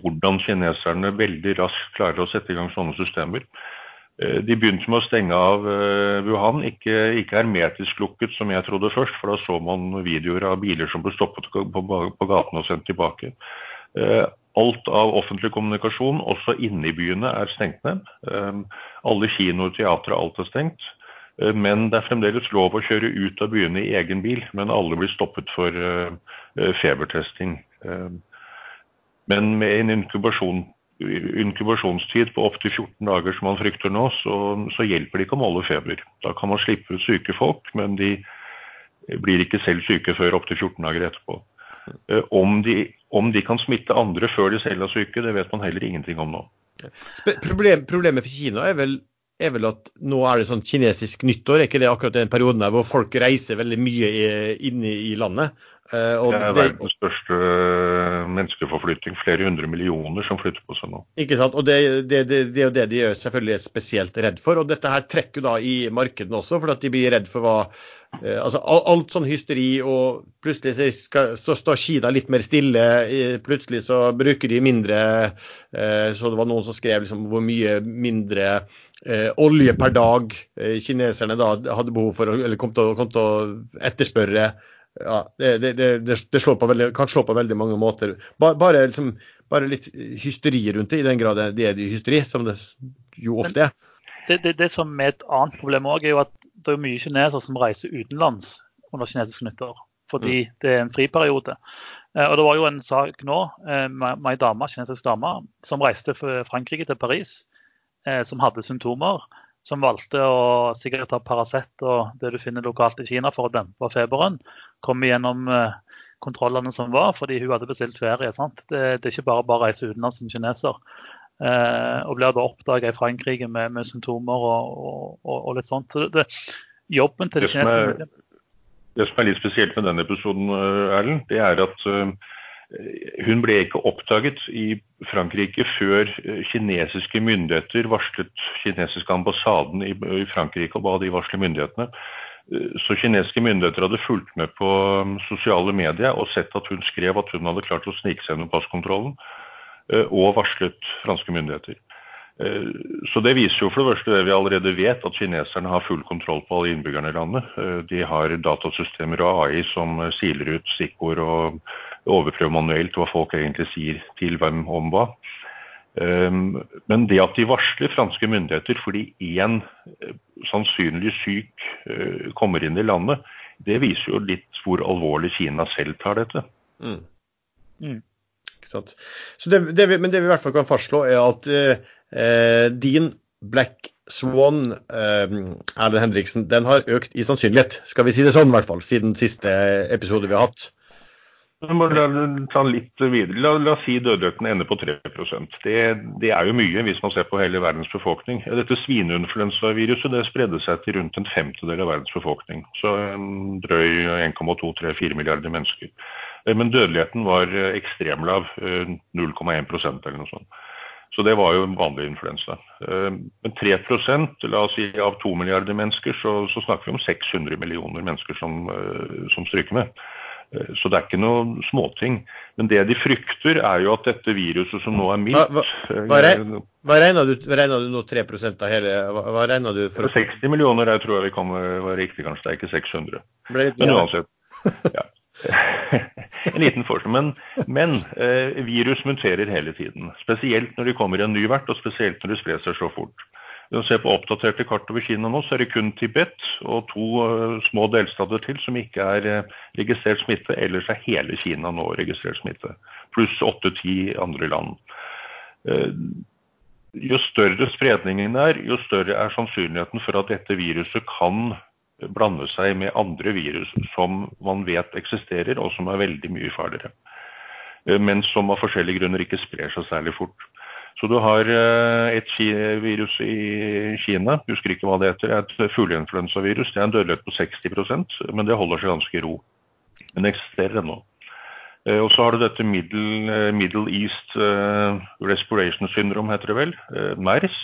hvordan kineserne veldig raskt klarer å sette i gang sånne systemer. Eh, de begynte med å stenge av eh, Wuhan, ikke, ikke hermetisk lukket som jeg trodde først, for da så man videoer av biler som ble stoppet på, på gaten og sendt tilbake. Alt av offentlig kommunikasjon, også inne i byene, er stengt ned. Alle kinoer, teatre, alt er stengt. Men det er fremdeles lov å kjøre ut av byene i egen bil, men alle blir stoppet for eh, eh, febertesting. Men med en inkubasjon, inkubasjonstid på opptil 14 dager som man frykter nå, så, så, hjelper det ikke å måle feber. Da kan man slippe ut syke folk, men de blir ikke selv syke før opptil 14 dager etterpå. Om de om de kan smitte andre før de selv er syke, det vet man heller ingenting om nå. Problem, problemet for Kina er vel er vel at nå er det sånn kinesisk nyttår. Er ikke det akkurat den perioden der hvor folk reiser veldig mye inne i landet? Og det er verdens største uh, menneskeforflytting. Flere hundre millioner som flytter på seg nå. Ikke sant. Og det, det, det, det er jo det de er selvfølgelig er spesielt redd for. Og dette her trekker da i markedene også, for at de blir redd for hva uh, altså Alt sånn hysteri, og plutselig skal, så står Kina litt mer stille. Plutselig så bruker de mindre Så det var noen som skrev liksom hvor mye mindre eh, olje per dag eh, kineserne da hadde behov for, eller kom til, kom til å etterspørre. Ja, det, det, det, det slår veldig, kan slå på veldig mange måter. Bare, bare, liksom, bare, litt hysteri rundt det, i den grad det er hysteri, som det jo ofte er. Det, som er et annet problem òg, er jo at det er mye kinesere som reiser utenlands under kinesisk nyttår. Fordi mm. det er en friperiode. Eh, og Det var jo en sak nå eh, med ei dame, kinesisk dame som reiste fra Frankrike til Paris eh, som hadde symptomer, som valgte å sikkert ta Paracet og det du finner lokalt i Kina for å dempe feberen, kom igjennom eh, kontrollene som var, fordi hun hadde bestilt ferie. sant? Det, det er ikke bare bare å reise utenlands som kineser. Eh, og blir da oppdaga i Frankrike med, med symptomer og, og, og, litt sånt. Så det, jobben til det, det kinesiske Det som er litt spesielt med den episoden, eh, Erlend, det er at uh, hun ble ikke oppdaget i Frankrike før eh, kinesiske myndigheter varslet kinesiske ambassaden i, Frankrike og ba de varsle myndighetene. Eh, så kinesiske myndigheter hadde fulgt med på um, sosiale medier og sett at hun skrev at hun hadde klart å snike seg gjennom passkontrollen, eh, og varslet franske myndigheter. Så Det viser jo for det første det vi allerede vet, at kineserne har full kontroll på alle innbyggerne i landet. De har datasystemer og AI som siler ut stikkord og overprøve manuelt hva folk egentlig sier til hvem om hva. Ehm, men det at de varsler franske myndigheter fordi én eh, sannsynlig syk eh, kommer inn i landet, det viser jo litt hvor alvorlig Kina selv tar dette. Mm. Mm. Det, det vi, men det vi i hvert fall kan fastslå, er at eh, din Black Swan, eh, Erlend Henriksen, den har økt i sannsynlighet. Skal vi si det sånn, i hvert fall, siden siste episode vi har hatt. La, ta litt videre. La, la oss si dødeligheten ender på 3 det, det er jo mye hvis man ser på hele verdens befolkning. Dette svineinfluensaviruset det spredde seg til rundt en femtedel av verdens befolkning. Så en drøy 1,2-3-4 milliarder mennesker. Eh, men dødeligheten var eh, ekstremlav. 0,1 eh, eller noe sånt. Så det var jo vanlig influensa. Men 3 la oss si av 2 milliarder mennesker, så, så snakker vi om 600 millioner mennesker som, som stryker med. Eh, så det er ikke noe småting. Men det de frykter, er jo at dette viruset som nå er mildt Hva, hva, hva, regna du, du, nå 3 av hele Hva, regner du for? 60 millioner jeg tror jeg vi kan være riktig, kanskje. Det er ikke 600. Men uansett. Ja. en liten forskjell. Men, men eh, virus muterer hele tiden. Spesielt når de kommer i en ny vert, og spesielt når de sprer seg så fort. Når man ser på oppdaterte kart over Kina nå, så er det kun Tibet og to uh, små delstater til som ikke er uh, registrert smitte. Ellers er hele Kina nå registrert smitte. Pluss åtte-ti andre land. Uh, jo større spredningen er, jo større er sannsynligheten for at dette viruset kan blande seg med andre virus som man vet eksisterer, og som er veldig mye farligere. Men som av forskjellige grunner ikke sprer seg særlig fort. Så du har eh, et virus i Kina, husker ikke hva det heter, et fugleinfluensavirus. Det er en dødelighet på 60% men det holder seg ganske i ro. Men det eksisterer ennå. Eh, og så har du dette Middle, eh, Middle East Respiration Syndrome, heter det vel. MERS.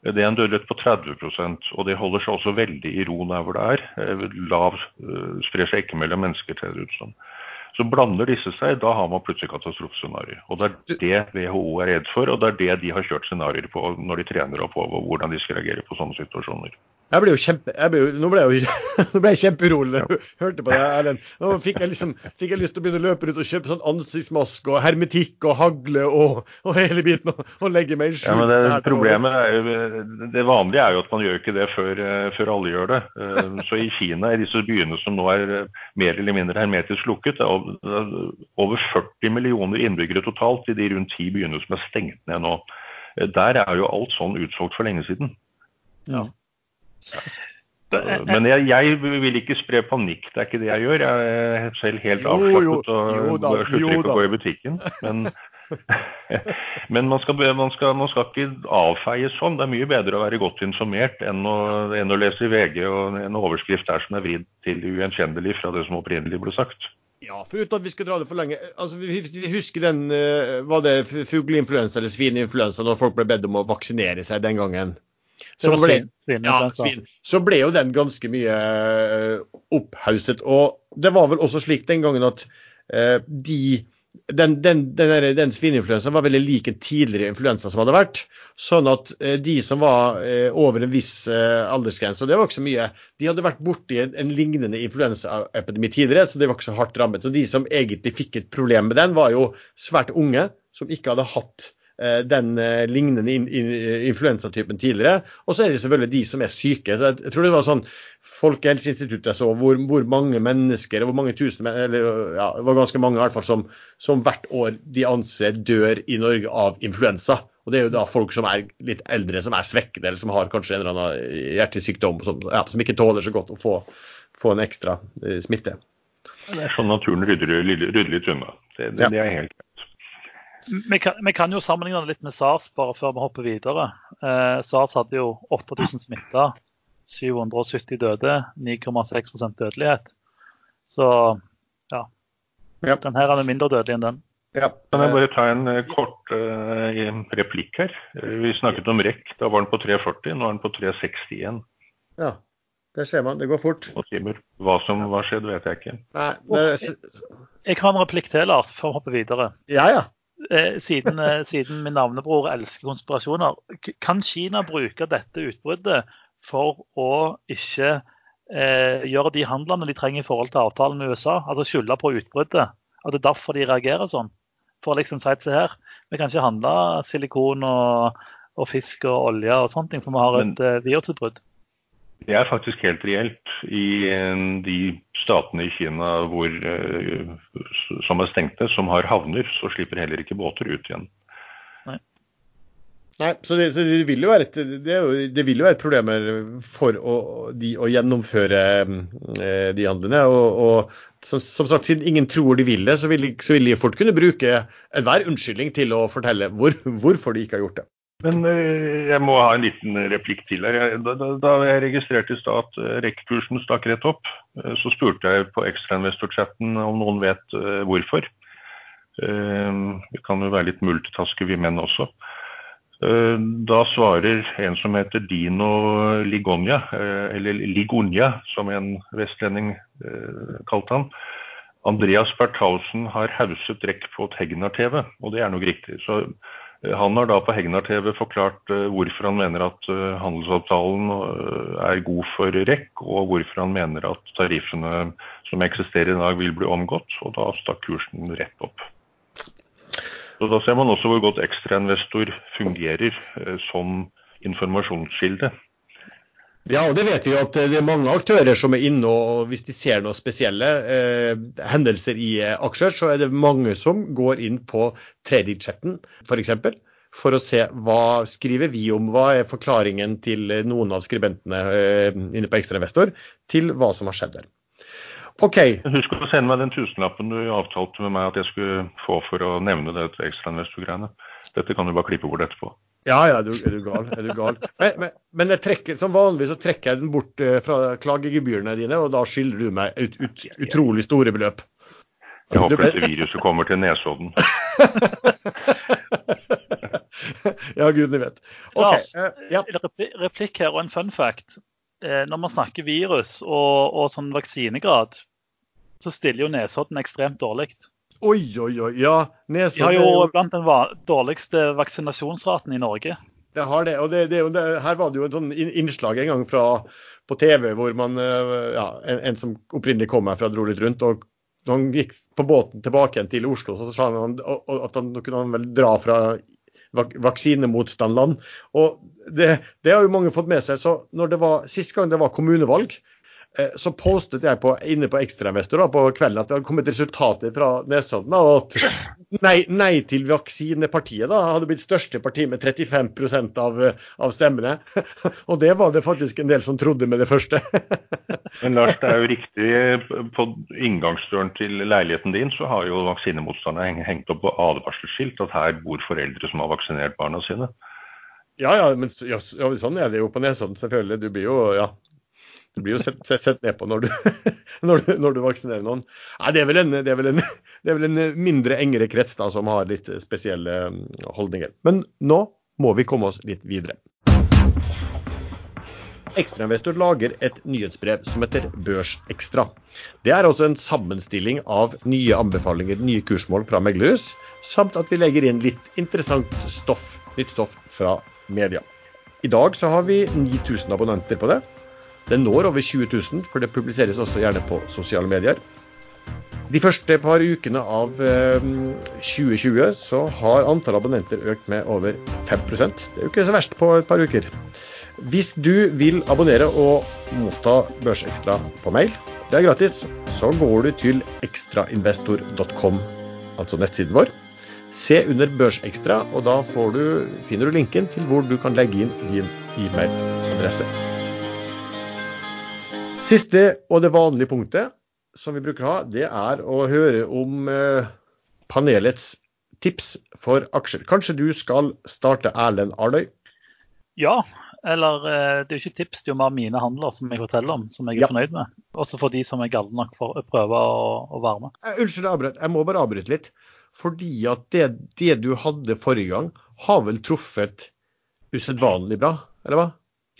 Det er en dødelighet på 30% og det holder seg også veldig i ro der hvor det er. Lav sprer seg ikke mellom mennesker, ser det ut som. Så blander disse seg, da har man plutselig katastrofescenario. Og Det er det WHO er redd for, og det er det de har kjørt scenarioer på når de trener opp over hvordan de skal reagere på sånne situasjoner. Jeg ble jo kjempe, ble jo, nå ble jeg, jo, nå ble jeg kjemperolig da jeg hørte på deg, Erlend. Nå fikk jeg, liksom, fikk jeg lyst til å begynne å løpe rundt og kjøpe sånn ansiktsmaske og hermetikk og hagle og, og hele biten og, og legge meg i skjul. Ja, men det, problemet er jo, det vanlige er jo at man gjør ikke det før, eh, før alle gjør det. Eh, så i Kina, i disse byene som nå er eh, mer eller mindre hermetisk lukket, det er over 40 millioner innbyggere totalt i de rundt ti byene som er stengt ned nå. Der er jo alt sånn utsolgt for lenge siden. Ja. Men jeg, jeg, vil ikke spre panikk, det er ikke det jeg gjør. Jeg er selv helt avslappet og slutter ikke å gå i butikken. Men, Men man skal, man, skal, man skal, ikke avfeies sånn. Det er mye bedre å være godt informert enn å, enn å lese i VG og en overskrift der som er vridd til ugjenkjennelig fra det som opprinnelig ble sagt. Ja, foruten at vi skal dra det for lenge. Altså, vi, husker den uh, Var det fugleinfluensa eller svineinfluensa når folk ble bedt om å vaksinere seg den gangen? Så ble, ja, svin. så ble jo den ganske mye uh, opphauset. Og det var vel også slik den gangen at uh, de den, den, den, den svineinfluensaen var veldig lik en tidligere influensa som hadde vært. Sånn at eh, de som var eh, over en viss eh, aldersgrense, og det var ikke så mye, de hadde vært borti en, en lignende influensaepidemi tidligere, så det var ikke så hardt rammet. Så de som egentlig fikk et problem med den, var jo svært unge, som ikke hadde hatt eh, den eh, lignende in, in, influensatypen tidligere. Og så er det selvfølgelig de som er syke. Så jeg, jeg tror det var sånn Folkehelseinstituttet så hvor, hvor, mange mennesker, hvor mange tusen, eller ja, det var ganske mange i hvert fall, som, som, hvert år de anser dør i Norge av influensa. Og Det er jo da folk som er litt eldre, som er svekkede, eller som har kanskje en eller annen hjertesykdom, som, ja, som ikke tåler så godt å få, få en ekstra eh, smitte. Det er sånn naturen rydder, rydder litt unna. Det, det, ja. det er helt greit. Vi kan, vi kan, jo sammenligne det litt med SARS, bare før vi hopper videre. Eh, SARS hadde jo 8000 smitta 770 døde, 9,6% dødelighet. Så ja. ja. Den her er mindre dødelig enn den. Ja. Kan jeg bare ta en uh, kort uh, replikk her? Vi snakket om REC. Da var den på 340, nå er den på 360 igjen. Ja, det ser man. Det går fort. Hva som var skjedd, vet jeg ikke. Nei, det... Jeg har en replikk til, Lars, før vi hopper videre. Ja, ja. Siden, siden, min navnebror elsker konspirasjoner. Kan Kina bruke dette utbruddet for å ikke eh, gjøre de handlene de trenger i forhold til avtalen med USA. Altså skylde på utbruddet. At det er derfor de reagerer sånn. For liksom si se her, vi kan ikke handle silikon og, og fisk og olje og sånne ting, for vi har et eh, virusutbrudd. Det er faktisk helt reelt i de statene i Kina hvor, eh, som er stengte, som har havner, så slipper heller ikke båter ut igjen. Nei, så det, så det, vil jo være et, det, det vil jo være et problem for å, de å gjennomføre eh, de handlene. Og, og som, som, sagt, siden ingen tror de vil det, så vil, så vil de fort kunne bruke enhver unnskyldning til å fortelle hvor, hvorfor de ikke har gjort det. Men eh, jeg må ha en liten replikk til her. Da, da, da jeg registrerte i stad at eh, REC-kursen stakk rett opp, eh, så spurte jeg på ekstrainvestor-chatten om noen vet hvorfor. Vi kan jo være litt multitaske, vi menn også. Da svarer en som heter Dino Ligonia, eller Ligonia, som en vestlending kalte han. Andreas Berthausen har hauset rekk på et Hegnar-TV, og det er nok riktig. Så han har da på Hegnar-TV forklart hvorfor han mener at handelsavtalen er god for rekk, og hvorfor han mener at tariffene som eksisterer i dag vil bli omgått. Og da stakk kursen rett opp. Så Da ser man også hvor godt ekstrainvestor fungerer eh, som informasjonskilde. Ja, og det vet vi jo at det er mange aktører som er inne og hvis de ser noen spesielle eh, hendelser i eh, aksjer, så er det mange som går inn på trading-chatten f.eks. For, for å se hva skriver vi om, hva er forklaringen til noen av skribentene eh, inne på ekstrainvestor til hva som har skjedd der. Ok. Husk å sende meg den tusenlappen du avtalte med meg at jeg skulle få for å nevne det ekstrainvestor-greiene. Dette kan du bare klippe bort etterpå. Ja, ja, er du, er du gal. Er du gal. Men, men, men trekker, som vanlig så trekker jeg den bort uh, fra klagegebyrene dine, og da skylder du meg ut, ut, utrolig store beløp. Jeg håper dette viruset kommer til Nesodden. ja, gudene vet. Okay, Lars, ja. Replikk her og en fun fact. Eh, når man snakker virus og, og sånn vaksinegrad, så stiller jo Nesodden ekstremt dårlig. Oi, oi, oi. Ja, Nesodden Vi har jo blant den dårligste vaksinasjonsraten i Norge. Det har det. og det, det, det, Her var det jo en sånn innslag en gang fra, på TV hvor man, eh, ja, en, en som opprinnelig kom herfra, dro litt rundt. og når han gikk på båten tilbake igjen til Oslo, så sa han at han kunne han vel dra fra vaksinemotstandland. Og det, det, har jo mange fått med seg. Så når det var, Sist gang det var kommunevalg, så postet jeg på, inne på Ekstrainvestor på kvelden at det hadde kommet resultater fra Nesodden. Og at nei, nei, til vaksinepartiet da, hadde blitt største parti med 35 av, av stemmene. Og det var det faktisk en del som trodde med det første. Men Lars, det er jo riktig. På inngangsdøren til leiligheten din så har jo vaksinemotstanderne hengt opp på advarselsskilt at her bor foreldre som har vaksinert barna sine. Ja, ja, men ja, sånn er det jo på Nesodden, selvfølgelig. Du blir jo, ja, du blir jo sett, sett, ned på når du, når, du, når du, vaksinerer noen. Nei, det, er en, det, er en, det, er vel en, mindre engere krets da, som har litt spesielle um, holdninger. Men nå må vi komme oss litt videre. Ekstrainvestor lager et nyhetsbrev som heter Børsekstra. Det er altså en sammenstilling av nye anbefalinger, nye kursmål fra meglerhus, samt at vi legger inn litt interessant stoff, nytt stoff fra media. I dag så har vi 9000 abonnenter på det. Det når over 20 000, for det publiseres også gjerne på sosiale medier. De første par ukene av 2020 eh, så har antall abonnenter økt med over 5% Det er jo ikke så verst på et par uker. Hvis du vil abonnere og motta Børsekstra på mail, det er gratis, så går du til ekstrainvestor.com, altså nettsiden vår. Se under Børsekstra, og da du, finner du linken til hvor du kan legge inn din e-mailadresse. Siste og det vanlige punktet som vi bruker å ha, det er å høre om eh, panelets tips for aksjer. Kanskje du skal starte, Erlend Arløy? Ja, eller eh, det er jo ikke tips, det er jo mer mine handler som jeg forteller om, som jeg er ja. fornøyd med. Også for de som er gale nok for å prøve å, å være med. Eh, unnskyld, jeg, jeg må bare avbryte litt. Fordi at det, det du hadde forrige gang, har vel truffet usedvanlig bra, eller hva?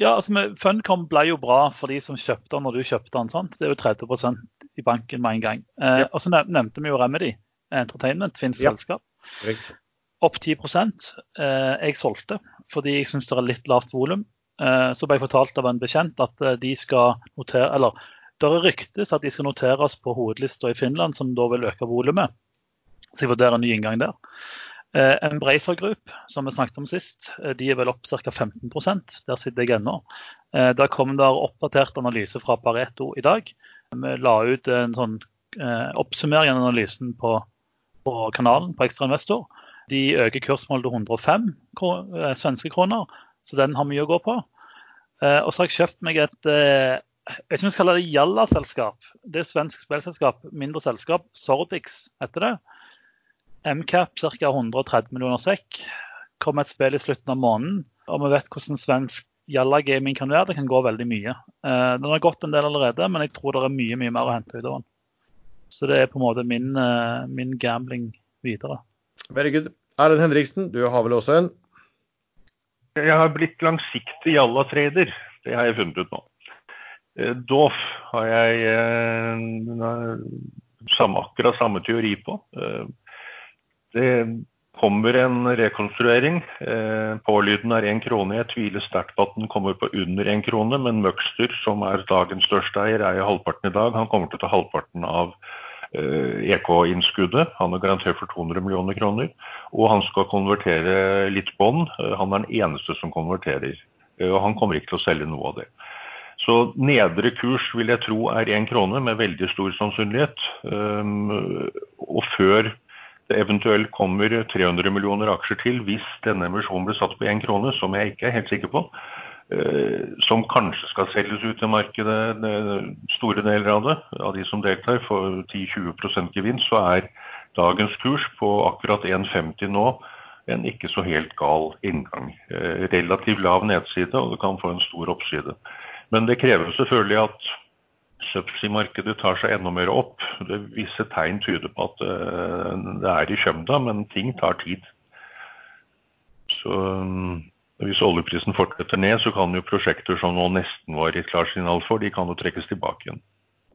Ja, altså Funcom ble jo bra for de som kjøpte den når du kjøpte den. sant? Det er jo 30 i banken med en gang. Eh, ja. Og så nevnte vi jo Remedy Entertainment, Finns ja. selskap. Riktig. Opp 10 eh, Jeg solgte fordi jeg syns det er litt lavt volum. Eh, så ble jeg fortalt av en bekjent at eh, de skal notere Eller det er ryktes at de skal noteres på hovedlista i Finland, som da vil øke volumet. Så jeg vurderer en ny inngang der. Eh, Embracer Group, som vi snakket om sist, eh, de er vel opp ca. 15% Der sitter jeg ennå. Eh, der kom det oppdatert analyse fra Pareto i dag. Vi la ut en sånn oppsummering av analysen på, på kanalen på Ekstrainvestor. De øker kursmålet til 105 svenske kroner, så den har mye å gå på. Og så har jeg kjøpt meg et jeg vet ikke om jeg skal kalle det Jalla-selskap. Det er et svensk spillselskap, mindre selskap. Sordix heter det. MCAP ca. 130 millioner sekk. Kommer et spill i slutten av måneden. Og vi vet hvordan svensk Jalla Gaming kan være. Det kan gå veldig mye. Uh, den har gått en del allerede, men jeg tror det er mye mye mer å hente ut av den. Så det er på en måte min, uh, min gambling videre. Very good. Erlend Henriksen, du har vel også en? Jeg har blitt langsiktig Jalla-trader. Det har jeg funnet ut nå. Uh, Doff har jeg samme, akkurat samme teori på. Det kommer en rekonstruering. Eh, pålyden er én krone. Jeg tviler sterkt på at den kommer på under én krone, men Møgster, som er dagens største eier, er jo halvparten i dag. Han kommer til å ta halvparten av eh, EK-innskuddet. Han er garantert for 200 millioner kroner. Og han skal konvertere litt bånd. Eh, han er den eneste som konverterer. Og han kommer ikke til å selge noe av det. Så nedre kurs vil jeg tro er én krone, med veldig stor sannsynlighet. Og før det eventuelt kommer 300 millioner aksjer til hvis denne emisjonen blir satt på én krone, som jeg ikke er helt sikker på, eh, som kanskje skal selges ut til markedet, store deler av det, av de som deltar, for 10-20% gevinst, så er dagens kurs på akkurat 1,50 nå en ikke så helt gal inngang. Eh, relativt lav nedside, og det kan få en stor oppside. Men det krever selvfølgelig at subsea-markedet tar seg enda mer opp. Det Visse tegn tyder på at uh, det er i kjømda, men ting tar tid. Så um, Hvis oljeprisen fortsetter ned, så kan jo prosjekter som nå nesten var i klarsignal for, de kan jo trekkes tilbake igjen.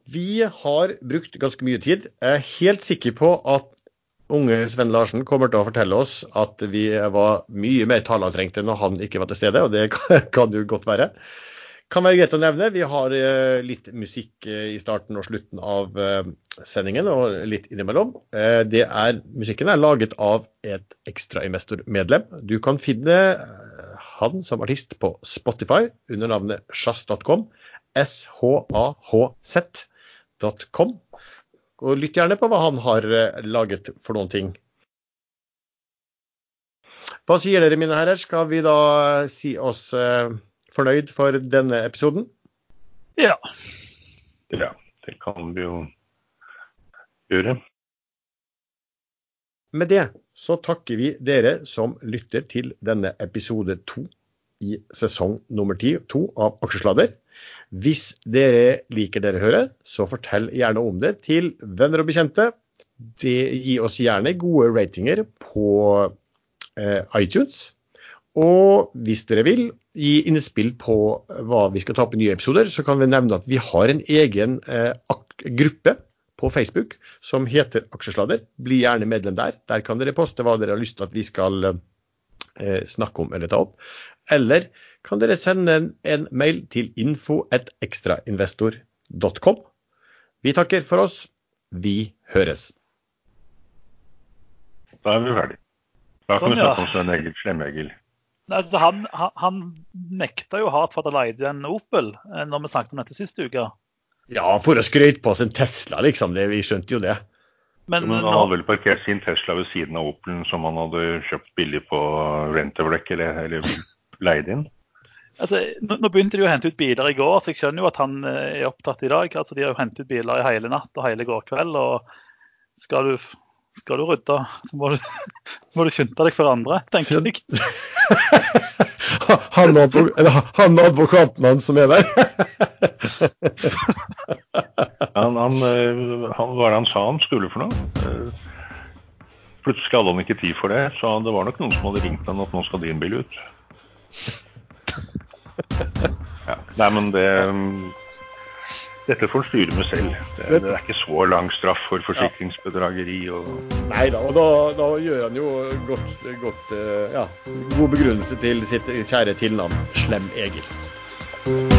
Vi har brukt ganske mye tid. Jeg er helt sikker på at unge Sven Larsen kommer til å fortelle oss at vi var mye mer talertrengte når han ikke var til stede, og det kan jo godt være. Kan være greit å nevne, vi har eh, litt musikk eh, i starten og slutten av eh, sendingen, og litt innimellom. Det er, musikken er laget av et ekstrainvestormedlem. Du kan finne han som artist på Spotify under navnet sjazz.com. shahz.com. Og lytt gjerne på hva han har laget for noen ting. Hva sier dere, mine herrer? Skal vi da si oss fornøyd for denne episoden? Ja. Ja, det kan vi jo gjøre. Med det så takker vi dere som lytter til denne episode to i sesong nummer ti, to av Aksjesladder. Hvis dere liker dere hører, så fortell gjerne om det til venner og bekjente. Det, gi oss gjerne gode ratinger på eh, iTunes. Og hvis dere vil gi innspill på hva vi skal ta opp i nye episoder, så kan vi nevne at vi har en egen eh, gruppe på Facebook som heter Aksjesladder. Bli gjerne medlem der. Der kan dere poste hva dere har lyst til at vi skal eh, snakke om eller ta opp. Eller kan dere sende en, en mail til info.ekstrainvestor.com. Vi takker for oss. Vi høres. Da er vi ferdige. Da kan Sånn, vi snakke ja. om Svein Egil Slem-Egil. Altså, han, han, han nekta jo hardt for at han leide en Opel eh, når vi snakket om dette sist uke. Ja, for å skryte på oss en Tesla, liksom. Det, vi skjønte jo det. Men, Men han hadde vel parkert sin Tesla ved siden av Opelen som han hadde kjøpt billig på Rentavlek eller, eller leid inn. altså, nå, nå begynte de å hente ut biler i går, så jeg skjønner jo at han eh, er opptatt i dag. Altså, de har jo hentet ut biler i hele natt og hele går kveld. og skal du, skal du rydde, så må du, må du skynde deg for andre, tenker jeg. Han, advok eller, han advokaten hans som er der. Han, han, eh, han, hva er det han sa han skulle for noe? Eh, Plutselig hadde han ikke tid for det, så det var nok noen som hadde ringt han at nå skal din bil ut. Ja. Nei, men det Dette får han styre med selv. Det, det er ikke så lang straff for forsikringsbedrageri. og Nei da, og da, da gjør han jo godt, godt eh, ja, god begrunnelse til sitt kjære tilnavn Slem Egil.